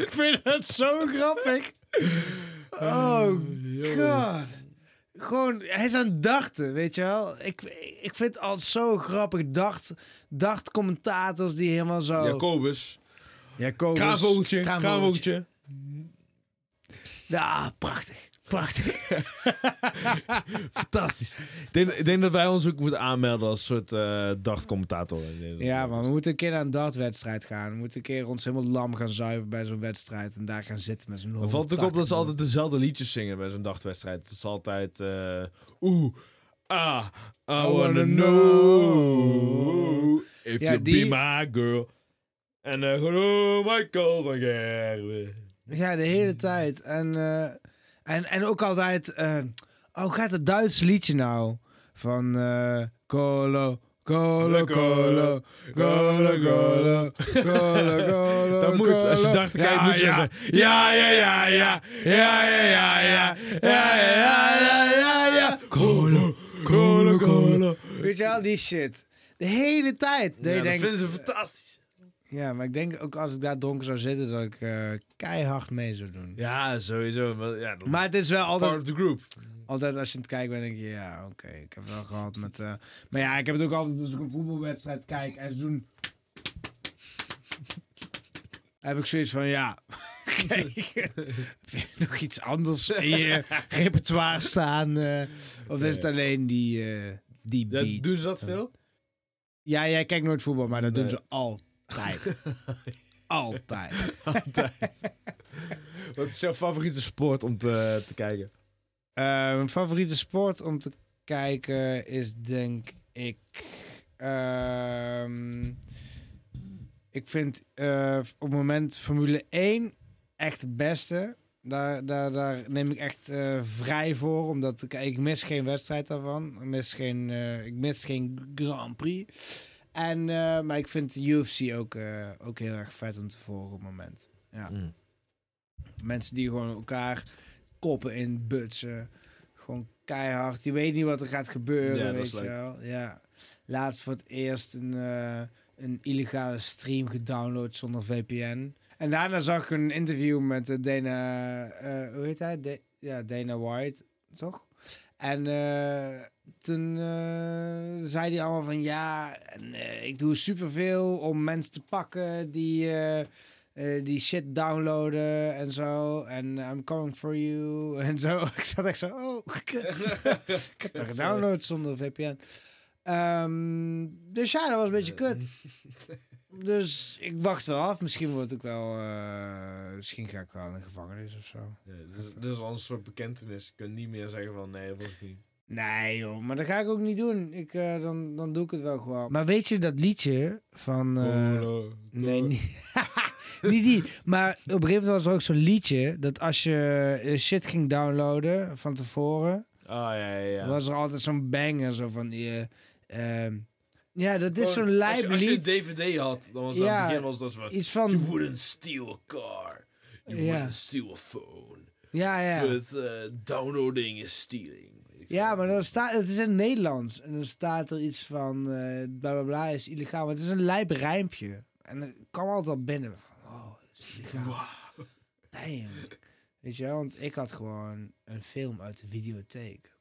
Ik vind het zo grappig. Oh god. Gewoon, hij is aan het dachten, weet je wel. Ik, ik vind het altijd zo grappig. Dacht, dacht commentators die helemaal zo... Jacobus. Jacobus. Kraanvogeltje. Kraanvogeltje. Kraanvogeltje. Ja, prachtig. Prachtig. Fantastisch. Ik denk, ik denk dat wij ons ook moeten aanmelden als soort eh dartcommentator. Ja, man, we moeten een keer naar een dartwedstrijd gaan. We moeten een keer ons helemaal lam gaan zuipen bij zo'n wedstrijd. En daar gaan zitten met zo'n Me valt ook op dat ze 180 altijd dezelfde liedjes zingen bij zo'n dagwedstrijd. Het is altijd... eh Oeh, ah, I wanna know if Ja, you die- be my girl. En uh, oh, Michael van Gerwen. Ja, de hele tijd. En, eh, en, en ook altijd... eh, oh, gaat het Duitse liedje nou? Van... eh Colo, Colo, Colo, Colo, Colo, Colo, Colo, Dat moet, als je dacht, kijk, moet je zeggen. Ja, ja, ja, ja, ja, ja, ja, ja, ja, ja, ja, ja, ja. Colo, colo, colo. Weet je wel, die shit. De hele tijd. Ja, dat vinden ze fantastisch. Ja, maar ik denk ook als ik daar dronken zou zitten, dat ik eh, keihard mee zou doen. Ja, sowieso. Maar, ja, Maar het is wel part altijd, of the group. altijd als je aan het kijken bent, denk je, ja, oké, ik heb het wel gehad met... eh, maar ja, ik heb het ook altijd als ik een voetbalwedstrijd kijk en ze doen... heb ik zoiets van, ja, kijk, heb je nog iets anders in je repertoire staan? eh, of is het alleen die, die Ja, beat? doen ze dat veel? Ja, jij kijkt nooit voetbal, maar dat doen ze altijd. altijd. Wat is jouw favoriete sport om te, te kijken? Eh, mijn favoriete sport om te kijken is denk ik. ehm, ik vind eh, op het moment Formule 1 echt het beste. Daar, daar, daar neem ik echt eh, vrij voor, omdat ik, ik mis geen wedstrijd daarvan. Ik mis geen, eh, ik mis geen Grand Prix. En, eh, maar ik vind de UFC ook, eh, ook heel erg vet om te volgen op het moment. Ja. Mm. Mensen die gewoon elkaar koppen in butsen. Gewoon keihard. Die weten niet wat er gaat gebeuren, Ja, weet je wel. Ja. Laatst voor het eerst een, eh, een illegale stream gedownload zonder VPN. En daarna zag ik een interview met Dana... hoe heet hij? Da- ja, Dana White, toch? En eh, toen eh, zei hij allemaal van... Ja, en, eh, ik doe superveel om mensen te pakken die... die shit downloaden en zo. En I'm coming for you en zo. Ik zat echt zo, oh, kut. ik heb dat gedownload zonder VPN. Ehm, dus ja, dat was een beetje kut. Dus ik wacht wel af. Misschien word ik wel... eh, misschien ga ik wel in de gevangenis of zo. Ja, dus, dat is al een soort bekentenis. Je kunt niet meer zeggen van nee, dat wil ik niet. Nee joh, maar dat ga ik ook niet doen. Ik, eh, dan, dan doe ik het wel gewoon. Maar weet je dat liedje van... eh, Colo, Nee, niet, niet die. Maar op een gegeven moment was er ook zo'n liedje... dat als je shit ging downloaden van tevoren... Ah, ja, ja, ja. dan was er altijd zo'n banger zo van... die, eh, ehm, ja, dat is zo'n lijp Als je een. DVD had, dan was Ja, aan het begin was dat zo Iets You van... wouldn't steal a car. You wouldn't steal a phone. Ja, ja. But uh, downloading is stealing. Ja, maar dan staat... Het is in het Nederlands. En dan staat er iets van... eh bla bla bla is illegaal. Maar het is een lijp rijmpje. En het kwam altijd al binnen. Van, oh, dat is illegaal. Damn. Weet je wel? Want ik had gewoon een film uit de videotheek.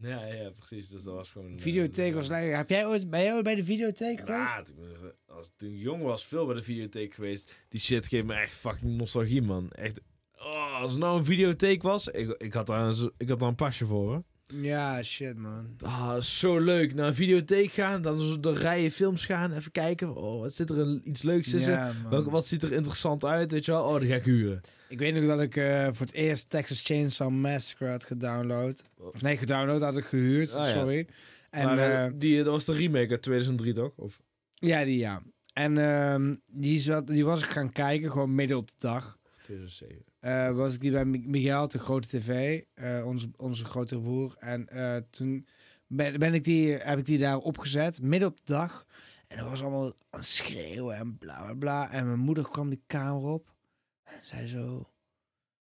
Ja, ja, precies. Dus dat was gewoon... eh, Videotheek was lekker. Heb jij ooit, ben jij ooit bij de videotheek geweest? Ja, als, toen ik jong was, veel bij de videotheek geweest. Die shit geeft me echt fucking nostalgie, man. Echt. Oh, als er nou een videotheek was, ik, ik, had daar een, ik had daar een pasje voor, hoor. Ja, shit man. Ah, zo leuk. Naar een videotheek gaan, dan door rijen films gaan, even kijken. Oh, wat zit er een, iets leuks tussen? Ja, man. Welke, wat ziet er interessant uit, weet je wel? Oh, dan ga ik huren. Ik weet nog dat ik eh, voor het eerst Texas Chainsaw Massacre had gedownload. Of nee, gedownload had ik gehuurd, Ah, ja. sorry. En maar, eh, eh, die, dat was de remake uit 2003, toch? Of, ja, die ja. En ehm, die, zat, die was ik gaan kijken, gewoon midden op de dag. of 2007? Eh, was ik die bij Mi- Miguel, de grote tv, eh, onze, onze grote broer. En eh, toen ben, ben ik die, heb ik die daar opgezet, midden op de dag. En dat was allemaal aan het schreeuwen en bla bla bla. En mijn moeder kwam die kamer op en zei zo...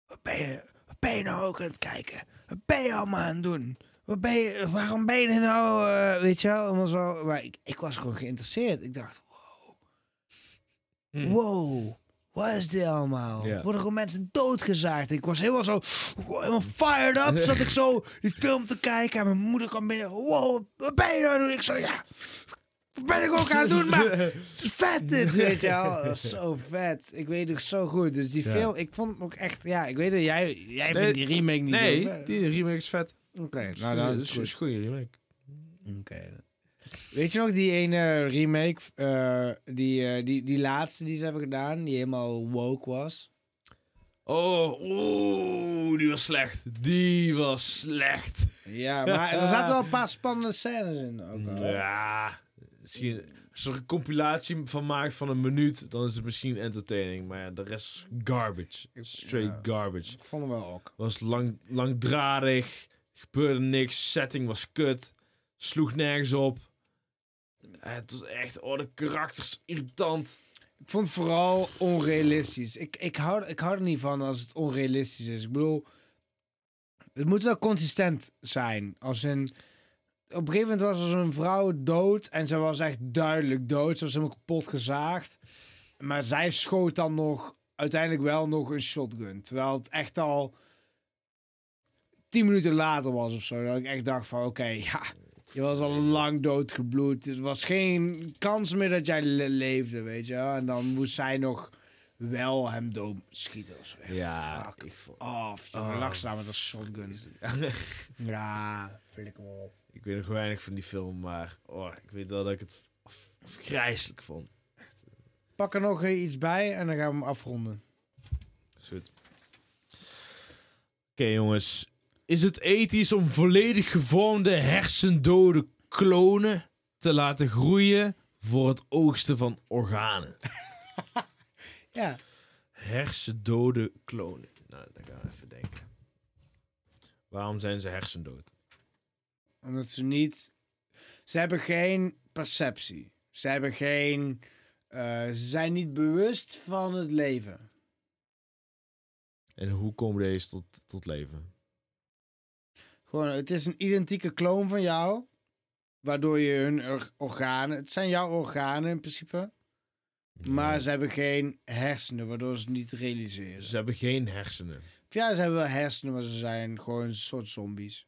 Wat ben je, wat ben je nou ook aan het kijken? Wat ben je allemaal aan het doen? Wat ben je, waarom ben je nou, weet je wel, allemaal zo. Maar ik, ik was gewoon geïnteresseerd. Ik dacht, wow, Hm. wow, wat is dit allemaal? Ja. Worden gewoon mensen doodgezaagd? Ik was helemaal zo, helemaal fired up. Zat ik zo die film te kijken en mijn moeder kwam binnen. Wow, wat ben je nou het doen? Ik zo, ja, Wat ben ik ook aan het doen? Maar het is vet dit, weet je wel. Dat is zo vet. Ik weet nog zo goed. Dus die Ja. film, ik vond hem ook echt... Ja, ik weet dat jij, jij Nee, vindt die remake niet Nee, die remake is vet. Oké, nou dan is het een goed. goede remake. Oké. Weet je nog die ene remake, eh, die, eh, die, die laatste die ze hebben gedaan, die helemaal woke was? Oh, oeh, die was slecht. Die was slecht. Ja, maar er zaten wel een paar spannende scènes in. Ook al. Ja, misschien als je er een compilatie van maakt van een minuut, dan is het misschien entertaining. Maar ja, de rest is garbage. Straight garbage. Ik vond hem wel ook. Was lang, langdradig, gebeurde niks, setting was kut, sloeg nergens op. Eh, Het was echt, oh, de karakters irritant. Ik vond het vooral onrealistisch. Ik, ik, hou, ik hou er niet van als het onrealistisch is. Ik bedoel, het moet wel consistent zijn. Als een, op een gegeven moment was er zo'n vrouw dood en ze was echt duidelijk dood. Ze was helemaal kapot gezaagd. Maar zij schoot dan nog uiteindelijk wel nog een shotgun. Terwijl het echt al tien minuten later was of zo. Dat ik echt dacht van oké, ja, je was al lang doodgebloed. Er was geen kans meer dat jij le- leefde, weet je wel. En dan moest zij nog wel hem doodschieten Ja, fuck ik vond... Jongen, Oh. lag staan met een shotgun. Ja, flikker op. Ik weet nog weinig van die film, maar oh, ik weet wel dat ik het af- afgrijselijk vond. Pak er nog iets bij en dan gaan we hem afronden. Goed. Oké jongens, is het ethisch om volledig gevormde hersendode klonen te laten groeien voor het oogsten van organen? Ja, Hersendode klonen. Nou, dan gaan we even denken. Waarom zijn ze hersendood? omdat ze niet... Ze hebben geen perceptie. Ze hebben geen... eh, ze zijn niet bewust van het leven. En hoe komen deze tot, tot leven? Gewoon, het is een identieke kloon van jou. Waardoor je hun or- organen... Het zijn jouw organen in principe. Maar ze hebben geen hersenen, waardoor ze het niet realiseren. Ze hebben geen hersenen. Ja, ze hebben wel hersenen, maar ze zijn gewoon een soort zombies.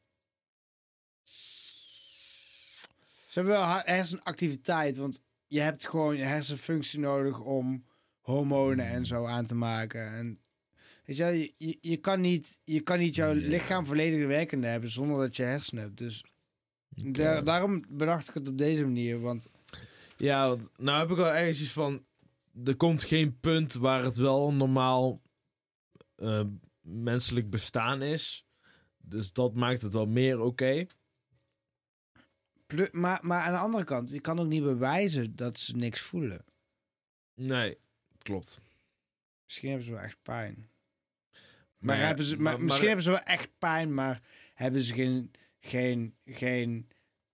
Ze hebben wel hersenactiviteit, want je hebt gewoon je hersenfunctie nodig om hormonen en zo aan te maken. En weet je, wel, je, je, kan niet, je kan niet jouw lichaam volledig werkende hebben zonder dat je hersenen hebt. Dus da- daarom bedacht ik het op deze manier, want Ja, want nou heb ik al ergens iets van... Er komt geen punt waar het wel normaal eh, menselijk bestaan is. Dus dat maakt het wel meer oké. maar, maar aan de andere kant, je kan ook niet bewijzen dat ze niks voelen. Nee, klopt. Misschien hebben ze wel echt pijn. Maar, ja, hebben ze, maar, maar- maar- misschien hebben ze wel echt pijn, maar hebben ze geen, geen, geen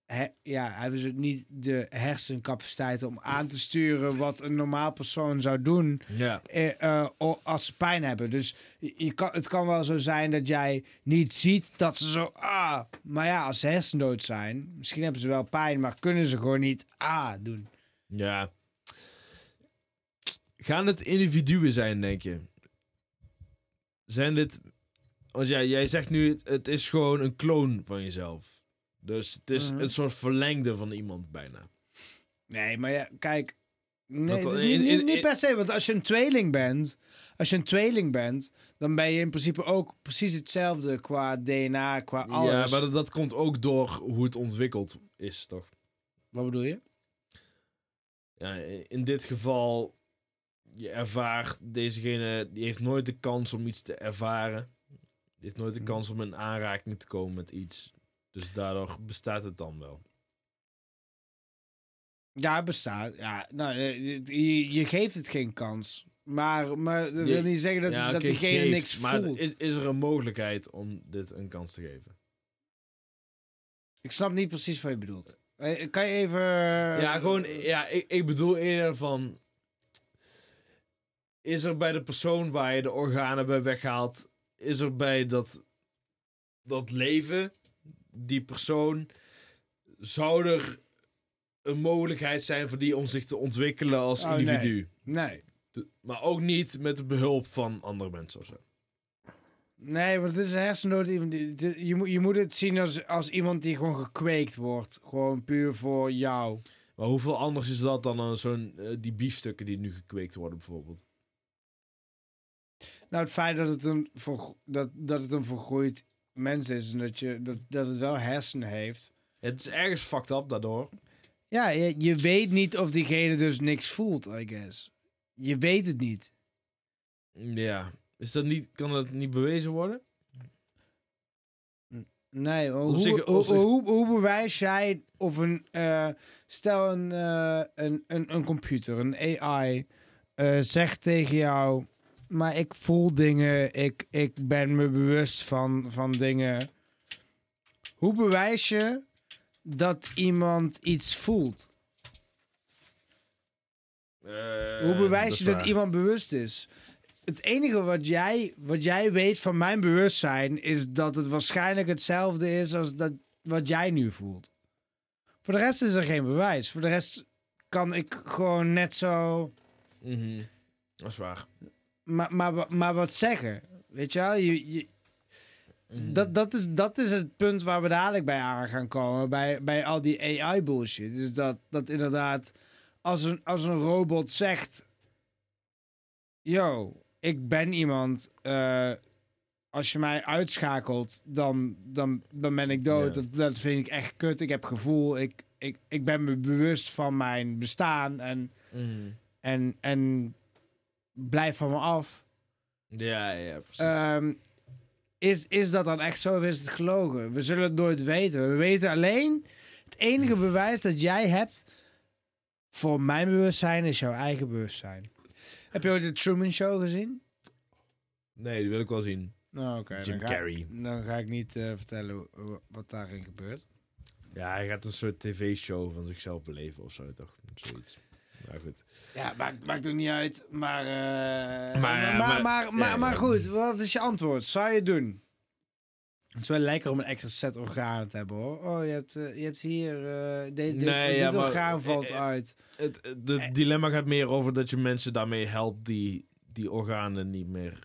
he- ja, hebben ze niet de hersencapaciteit om aan te sturen wat een normaal persoon zou doen Ja. eh, eh, als ze pijn hebben. Dus je, je kan, het kan wel zo zijn dat jij niet ziet dat ze zo, ah, maar ja, als ze hersendood zijn, misschien hebben ze wel pijn, maar kunnen ze gewoon niet, ah, doen. Ja. Gaan het individuen zijn, denk je? Zijn dit... Want ja, jij zegt nu, het, het is gewoon een kloon van jezelf. Dus het is Mhm. een soort verlengde van iemand bijna. Nee, maar ja, kijk. Nee, Dat- is niet, niet, in- niet in- per se. Want als je een tweeling bent, als je een tweeling bent, dan ben je in principe ook precies hetzelfde qua DNA, qua alles. Ja, maar dat, dat komt ook door hoe het ontwikkeld is, toch? Wat bedoel je? Ja, in dit geval, je ervaart, dezegene, die heeft nooit de kans om iets te ervaren. Die heeft nooit de Mhm. kans om in aanraking te komen met iets. Dus daardoor bestaat het dan wel. Ja, het bestaat. Ja, nou, eh, je, je geeft het geen kans. Maar, maar dat Je- wil niet zeggen dat, Ja, dat diegene geeft, niks maar voelt. Is, is er een mogelijkheid om dit een kans te geven? Ik snap niet precies wat je bedoelt. Eh, Kan je even... ja, gewoon, ja, ik, ik bedoel eerder van... Is er bij de persoon waar je de organen bij weghaalt... Is er bij dat, dat leven, die persoon... Zou er een mogelijkheid zijn voor die om zich te ontwikkelen als Oh, individu? Nee. De- Maar ook niet met de behulp van andere mensen of zo. Nee, want het is een hersendood. Je moet, je moet het zien als, als iemand die gewoon gekweekt wordt. Gewoon puur voor jou. Maar hoeveel anders is dat dan zo'n, eh, die biefstukken die nu gekweekt worden bijvoorbeeld? Nou, het feit dat het een, vergro- dat, dat het een vergroeid mens is en dat, je, dat, dat het wel hersenen heeft. Het is ergens fucked up daardoor. Ja, je, je weet niet of diegene dus niks voelt, I guess. Je weet het niet. Ja. Is dat niet, kan dat niet bewezen worden? Nee, hoe, zich- hoe, zich- hoe, hoe bewijs jij of een... eh, stel een, eh, een, een, een computer, een AI, eh, zegt tegen jou... Maar ik voel dingen, ik, ik ben me bewust van, van dingen. Hoe bewijs je dat iemand iets voelt? Hoe bewijs je dat iemand bewust is? Het enige wat jij, wat jij weet van mijn bewustzijn is dat het waarschijnlijk hetzelfde is als dat wat jij nu voelt. Voor de rest is er geen bewijs. Voor de rest kan ik gewoon net zo. Mhm. Dat is waar. Maar, maar, maar wat zeggen. Weet je wel? Je, je, dat, dat, is, dat is het punt waar we dadelijk bij aan gaan komen. Bij, bij al die AI-bullshit. Dus dat, dat inderdaad. Als een, als een robot zegt. Yo, ik ben iemand. eh, als je mij uitschakelt, dan, dan, dan ben ik dood. Ja. Dat, dat vind ik echt kut. Ik heb gevoel. Ik, ik, ik ben me bewust van mijn bestaan. En, Mhm. en, en blijf van me af. Ja, ja, precies. Ehm, is, is dat dan echt zo of is het gelogen? We zullen het nooit weten. We weten alleen... Het enige bewijs dat jij hebt voor mijn bewustzijn is jouw eigen bewustzijn. Heb je ooit de Truman Show gezien? nee, die wil ik wel zien. Nou, oké. Jim dan ga- Carrey. Dan ga ik niet eh, vertellen wat daarin gebeurt. Ja, hij gaat een soort tv-show van zichzelf beleven of zo, toch? Zoiets. Goed. Ja, maakt, maakt ook niet uit. Maar, eh, Maar, maar, maar, maar- maar, goed, wat is je antwoord? Zou je het doen? Het is wel lekker om een extra set organen te hebben hoor. Oh, je hebt, eh, je hebt hier. eh dit dit, Nee, dit ja, maar- orgaan valt eh, eh, uit. Het, dilemma gaat meer over dat je mensen daarmee helpt die die organen niet meer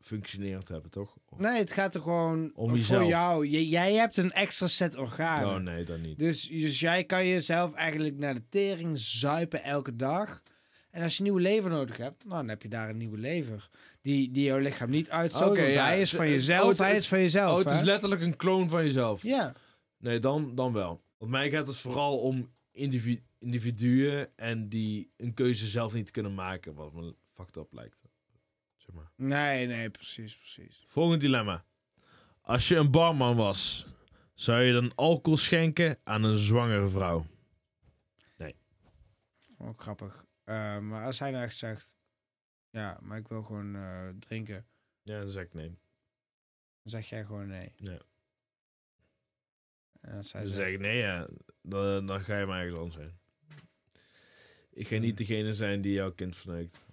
functionerend hebben, toch? Nee, het gaat er gewoon Om voor jezelf. jou. J- jij hebt een extra set organen. Oh nee, dan niet. Dus, dus jij kan jezelf eigenlijk naar de tering zuipen elke dag. En als je een nieuwe lever nodig hebt, nou, dan heb je daar een nieuwe lever. Die, die jouw lichaam niet uitstoot. Oké, want ja, hij is van jezelf. oh, het- hij is van jezelf. Oh, het is letterlijk een kloon van jezelf. Ja. Nee, dan, dan wel. Want mij gaat het vooral om individu individuen en die een keuze zelf niet kunnen maken, wat me fucked up lijkt. Zeg maar. Nee, nee, precies, precies. Volgend dilemma. Als je een barman was, zou je dan alcohol schenken aan een zwangere vrouw? Vond ik grappig. Eh, maar als hij nou echt zegt, ja, maar ik wil gewoon eh, drinken, Ja, dan zeg ik nee. dan zeg jij gewoon nee. Ja. En als hij Dan zegt, zeg ik nee, ja. Dan, dan ga je maar ergens anders zijn. Ik ga niet degene zijn die jouw kind verneukt.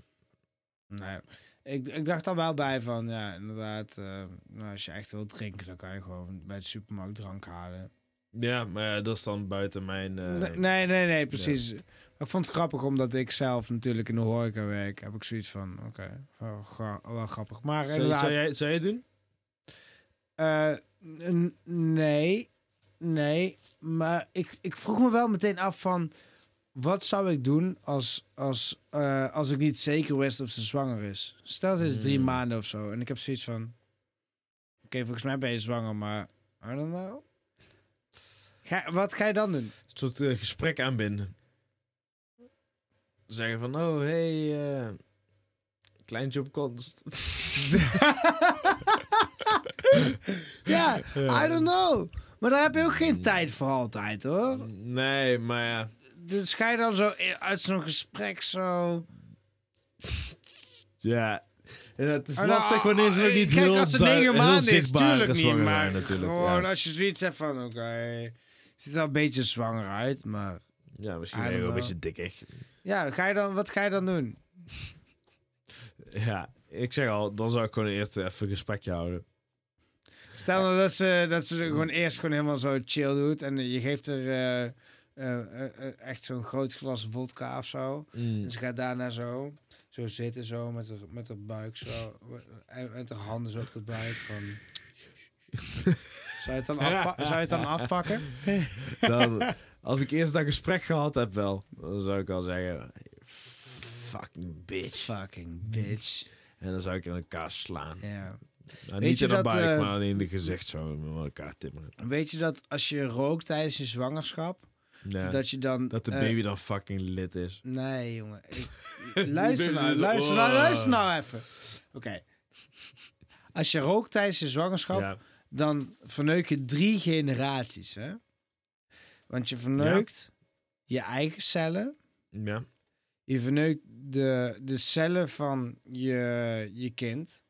nee. Ik, ik dacht er wel bij van, ja, inderdaad, eh, nou, als je echt wil drinken, dan kan je gewoon bij de supermarkt drank halen. Ja, maar ja, dat is dan buiten mijn... eh, nee, nee, nee, nee, precies. Maar ik vond het grappig, omdat ik zelf natuurlijk in de horeca werk, heb ik zoiets van, oké, wel, gra- wel grappig. Maar Zou, inderdaad, zou, jij, zou jij het doen? Eh, nee, nee. Maar ik, ik vroeg me wel meteen af van... Wat zou ik doen als, als, eh, als ik niet zeker wist of ze zwanger is? Stel, ze is drie Hmm. maanden of zo. En ik heb zoiets van... Oké, volgens mij ben je zwanger, maar... I don't know. Ga, wat ga je dan doen? Een soort eh, gesprek aanbinden. Zeggen van, oh, hey, eh, kleintje op komst. Ja, I don't know. Maar daar heb je ook geen tijd voor altijd, hoor. nee, maar ja. Dus ga je dan zo uit zo'n gesprek zo... Ja. Ja, het is Oh, lastig nou, wanneer ze nog eh, niet Kijk, heel, als het negen maanden is, tuurlijk niet. Maar zijn natuurlijk. gewoon ja. als je zoiets hebt van, oké, ziet er wel een beetje zwanger uit, maar... ja, misschien ben je wel een beetje dikkig. Ja, ga je dan, wat ga je dan doen? Ja, ik zeg al, dan zou ik gewoon eerst even een gesprekje houden. Stel nou dat ze, dat ze gewoon eerst gewoon helemaal zo chill doet en je geeft er echt zo'n groot glas vodka of zo. Mm. En ze gaat daarna zo, zo zitten zo met haar, met haar buik zo, en met haar handen zo op de buik van... Zou je het dan, afpa- zou je het dan afpakken? Dan, als ik eerst dat gesprek gehad heb wel, dan zou ik al zeggen... Fucking bitch. Fucking bitch. En dan zou ik in elkaar slaan. Ja. Nou, niet in de buik, eh, maar in de gezicht zo met elkaar timmeren. Weet je dat als je rookt tijdens je zwangerschap, Ja, dat je dan... dat de eh, baby dan fucking lid is. Nee, jongen. Ik- luister nou, is- luister Oh. nou, luister nou even. Oké. Als je rookt tijdens je zwangerschap, Ja. dan verneuk je drie generaties, hè? Want je verneukt je eigen cellen, ja. je verneukt de, de cellen van je, je kind,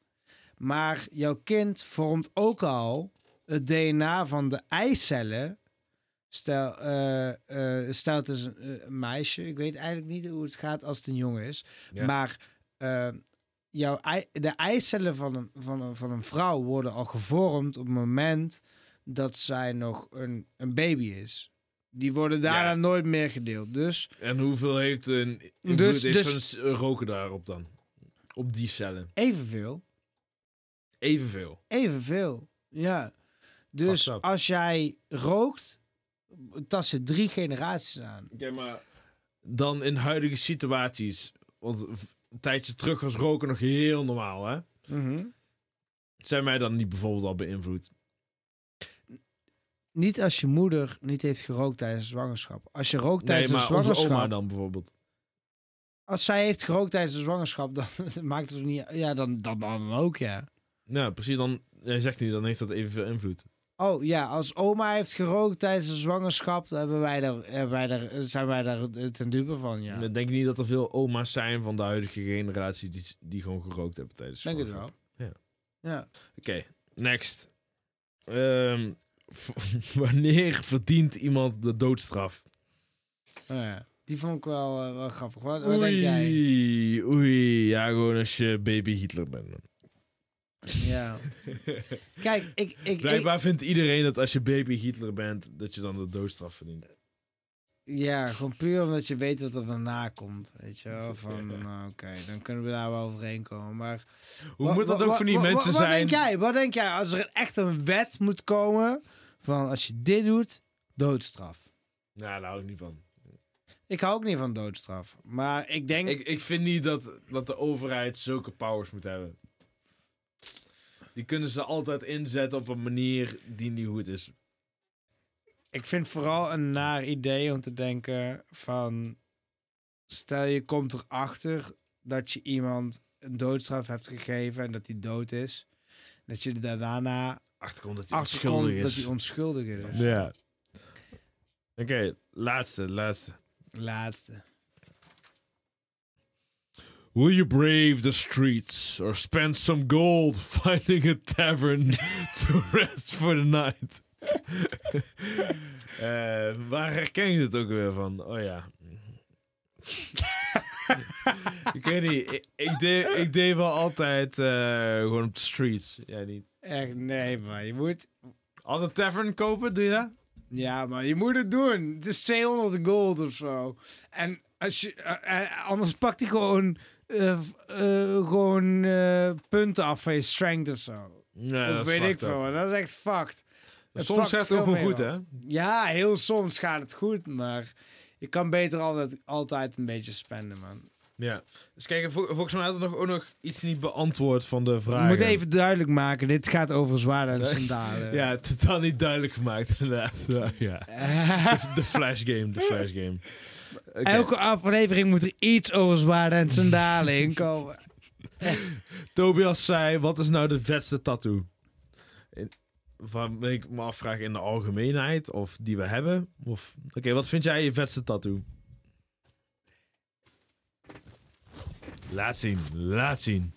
maar jouw kind vormt ook al het DNA van de eicellen. Stel, eh eh stel het is een, eh, een meisje, ik weet eigenlijk niet hoe het gaat als het een jongen is, Ja. maar jouw ei, de eicellen van een, van, een, van een vrouw worden al gevormd op het moment dat zij nog een, een baby is. Die worden daarna Ja. nooit meer gedeeld. Dus En hoeveel heeft een Dus- heeft dus- roken daarop dan? Op die cellen. evenveel. Evenveel. Evenveel. Ja. Dus als jij rookt, tast je drie generaties aan. Oké, maar dan in huidige situaties. Want een tijdje terug was roken nog heel normaal, hè? Mhm. Zijn wij dan niet bijvoorbeeld al beïnvloed? Niet als je moeder niet heeft gerookt tijdens de zwangerschap. Als je rookt Nee, tijdens maar de onze zwangerschap. oma dan bijvoorbeeld. Als zij heeft gerookt tijdens de zwangerschap, dan maakt het niet. Ja, dan, dan, dan ook, ja. Ja, precies. Dan, jij zegt niet, dan heeft dat evenveel invloed. Oh ja, als oma heeft gerookt tijdens de zwangerschap, dan hebben wij daar, hebben wij daar, zijn wij daar ten dupe van, ja. Dan denk ik niet dat er veel oma's zijn van de huidige generatie die, die gewoon gerookt hebben tijdens Denk het wel. zwangerschap. Ja. Ja. Oké, next. Ehm, wanneer verdient iemand de doodstraf? Oh ja. Die vond ik wel, eh, wel grappig. Wat, wat denk jij? Oei, oei. Ja, gewoon als je baby Hitler bent. Ja. Kijk, ik, ik, ik, Blijkbaar vindt iedereen dat als je baby Hitler bent, dat je dan de doodstraf verdient. Ja, gewoon puur omdat je weet wat er daarna komt. Weet je wel? Van, nou, oké, dan kunnen we daar wel overheen komen. Maar Hoe moet dat ook van die mensen wat zijn? Denk jij? Wat denk jij? Als er echt een wet moet komen van als je dit doet, doodstraf. Nou, daar hou ik niet van. Ik hou ook niet van doodstraf. Maar ik denk... Ik, ik vind niet dat, dat de overheid zulke powers moet hebben. Die kunnen ze altijd inzetten op een manier die niet goed is. Ik vind vooral een naar idee om te denken van... Stel je komt erachter dat je iemand een doodstraf hebt gegeven en dat hij dood is. Dat je er daarna Achterkomt dat hij achterkomt onschuldig dat is. hij onschuldig is. Ja. Oké, laatste, laatste. Laatste. Will you brave the streets or spend some gold finding a tavern to rest for the night? Eh, waar herken je het ook weer van? Oh ja. ik weet niet. Ik, ik, deed, ik deed wel altijd eh, gewoon op de streets. Jij niet. Echt, nee man. Je moet... Altijd tavern kopen, doe je dat? Ja, maar je moet het doen. Het is 200 gold of zo. En als je, eh, anders pakt hij gewoon, eh, eh, gewoon eh, punten af van je strength of zo. Nee, of weet ik veel. Dat is echt fucked. Het Soms gaat het ook meer goed, hè? Ja, heel soms gaat het goed, maar je kan beter altijd, altijd een beetje spenden, man. Ja. Dus kijk, vol- volgens mij had er nog, ook nog iets niet beantwoord van de vraag. Moet even duidelijk maken, dit gaat over zwaarden en sandalen. Ja, totaal niet duidelijk gemaakt, inderdaad. Ja. De, de flash game, de flash game. Elke aflevering moet er iets over zwaarden en sandalen in komen. Tobias zei, wat is nou de vetste tattoo? Waarmee ik me afvraag in de algemeenheid, of die we hebben. Of... Oké, wat vind jij je vetste tattoo? Laat zien, laat zien.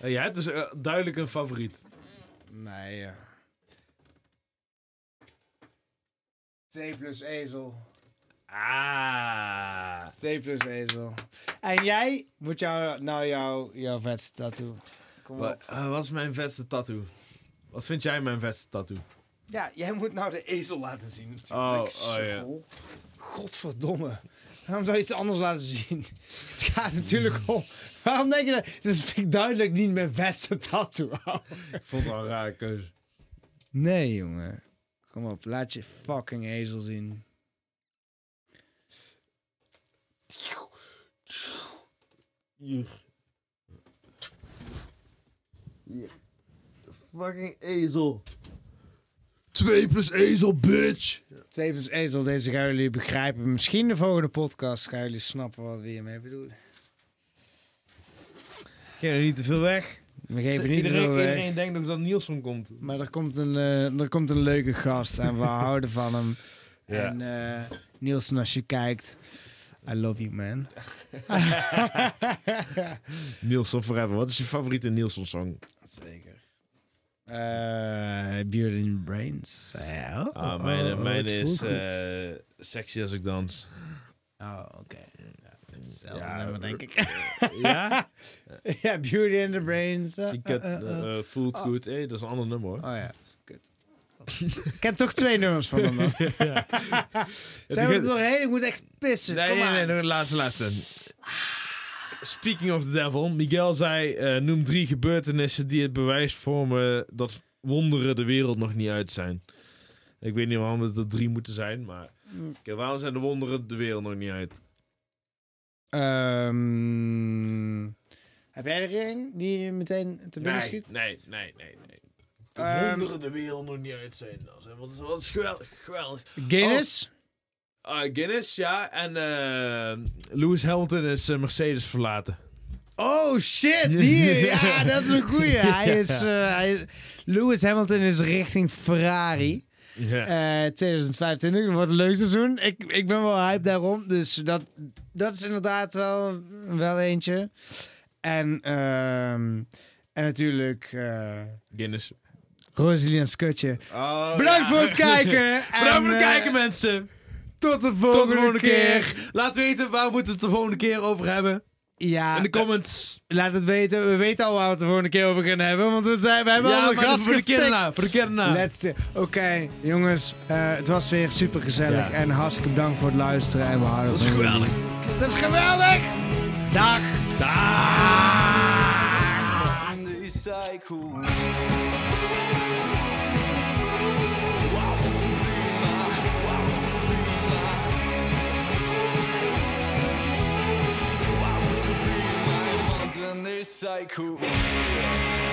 Jij hebt dus eh, duidelijk een favoriet. Nee, ja. 2 plus ezel. Ah. 2 plus ezel. En jij moet jou, nou jouw, jouw vetste tattoo. Kom Wat, op. eh, wat is mijn vetste tattoo? Wat vind jij mijn vetste tattoo? Ja, jij moet nou de ezel laten zien. Oh, natuurlijk. oh, ja. Godverdomme. Waarom zou je iets anders laten zien? Het gaat natuurlijk om... Waarom denk je dat... Dat is duidelijk niet mijn vetste tattoo. Ik vond het wel een rare keuze. Nee, jongen. Kom op, laat je fucking ezel zien. Fucking ezel. 2 plus ezel, bitch. Twee plus ezel, deze gaan jullie begrijpen. Misschien de volgende podcast gaan jullie snappen wat we hiermee bedoelen. Geef er niet te veel weg. We geven niet iedereen, veel weg. iedereen denkt nog dat Nielsen komt. Maar er komt, een, eh, er komt een leuke gast en we houden van hem. Ja. En eh Nielsen, als je kijkt, I love you, man. Nielsen Forever. Wat is je favoriete Nielsen song? Zeker. Uh, Beard in Brains. Oh, Ah, mijn oh, mijn het is eh, Sexy als ik dans. Oh, oké. Hetzelfde Ja, nummer, denk ik. Ja? ja, Beauty in the Brains. Uh, uh, eh, voelt goed. Hey, dat is een ander nummer hoor. Oh ja, kut. ik ken toch twee nummers van hem dan. Zijn we er begint- doorheen? Ik moet echt pissen. Nee, Kom nee, nee, nee, laatste, laatste. Speaking of the devil, Miguel zei: eh, noem drie gebeurtenissen die het bewijs vormen dat wonderen de wereld nog niet uit zijn. Ik weet niet waarom het er drie moeten zijn, maar Kijk, waarom zijn de wonderen de wereld nog niet uit? Ehm, heb jij er een die je meteen te binnen schiet? nee, nee, nee, nee. De Ehm, wonderen de wereld nog niet uit zijn. Is- Wat is, wat is geweldig, geweldig. Guinness? Ah, Guinness, ja. En eh, Lewis Hamilton is eh, Mercedes verlaten. Oh shit, hier. Ja, dat is een goeie. Hij is, eh, hij is- Lewis Hamilton is richting Ferrari. Ja. Eh 2025, dat wordt een leuk seizoen. Ik, ik ben wel hyped daarom. Dus dat, dat is inderdaad wel, wel eentje. En, ehm, en natuurlijk eh Guinness. Rosalie en Skutje. Oh, Bedankt ja. voor het kijken. Bedankt voor het eh, kijken, mensen. Tot de volgende, Tot de volgende keer. keer. Laat weten waar moeten we het de volgende keer over hebben. Ja, In de comments. laat het weten. We weten al waar we het de volgende keer over gaan hebben. Want we, zijn, we hebben al een gast voor de daarna. Voor de Oké, jongens. eh, het was weer super gezellig. Ja. En hartstikke bedankt voor het luisteren. En we houden Dat is geweldig. Dat is geweldig. Dag. in the cycle. Modern cycle.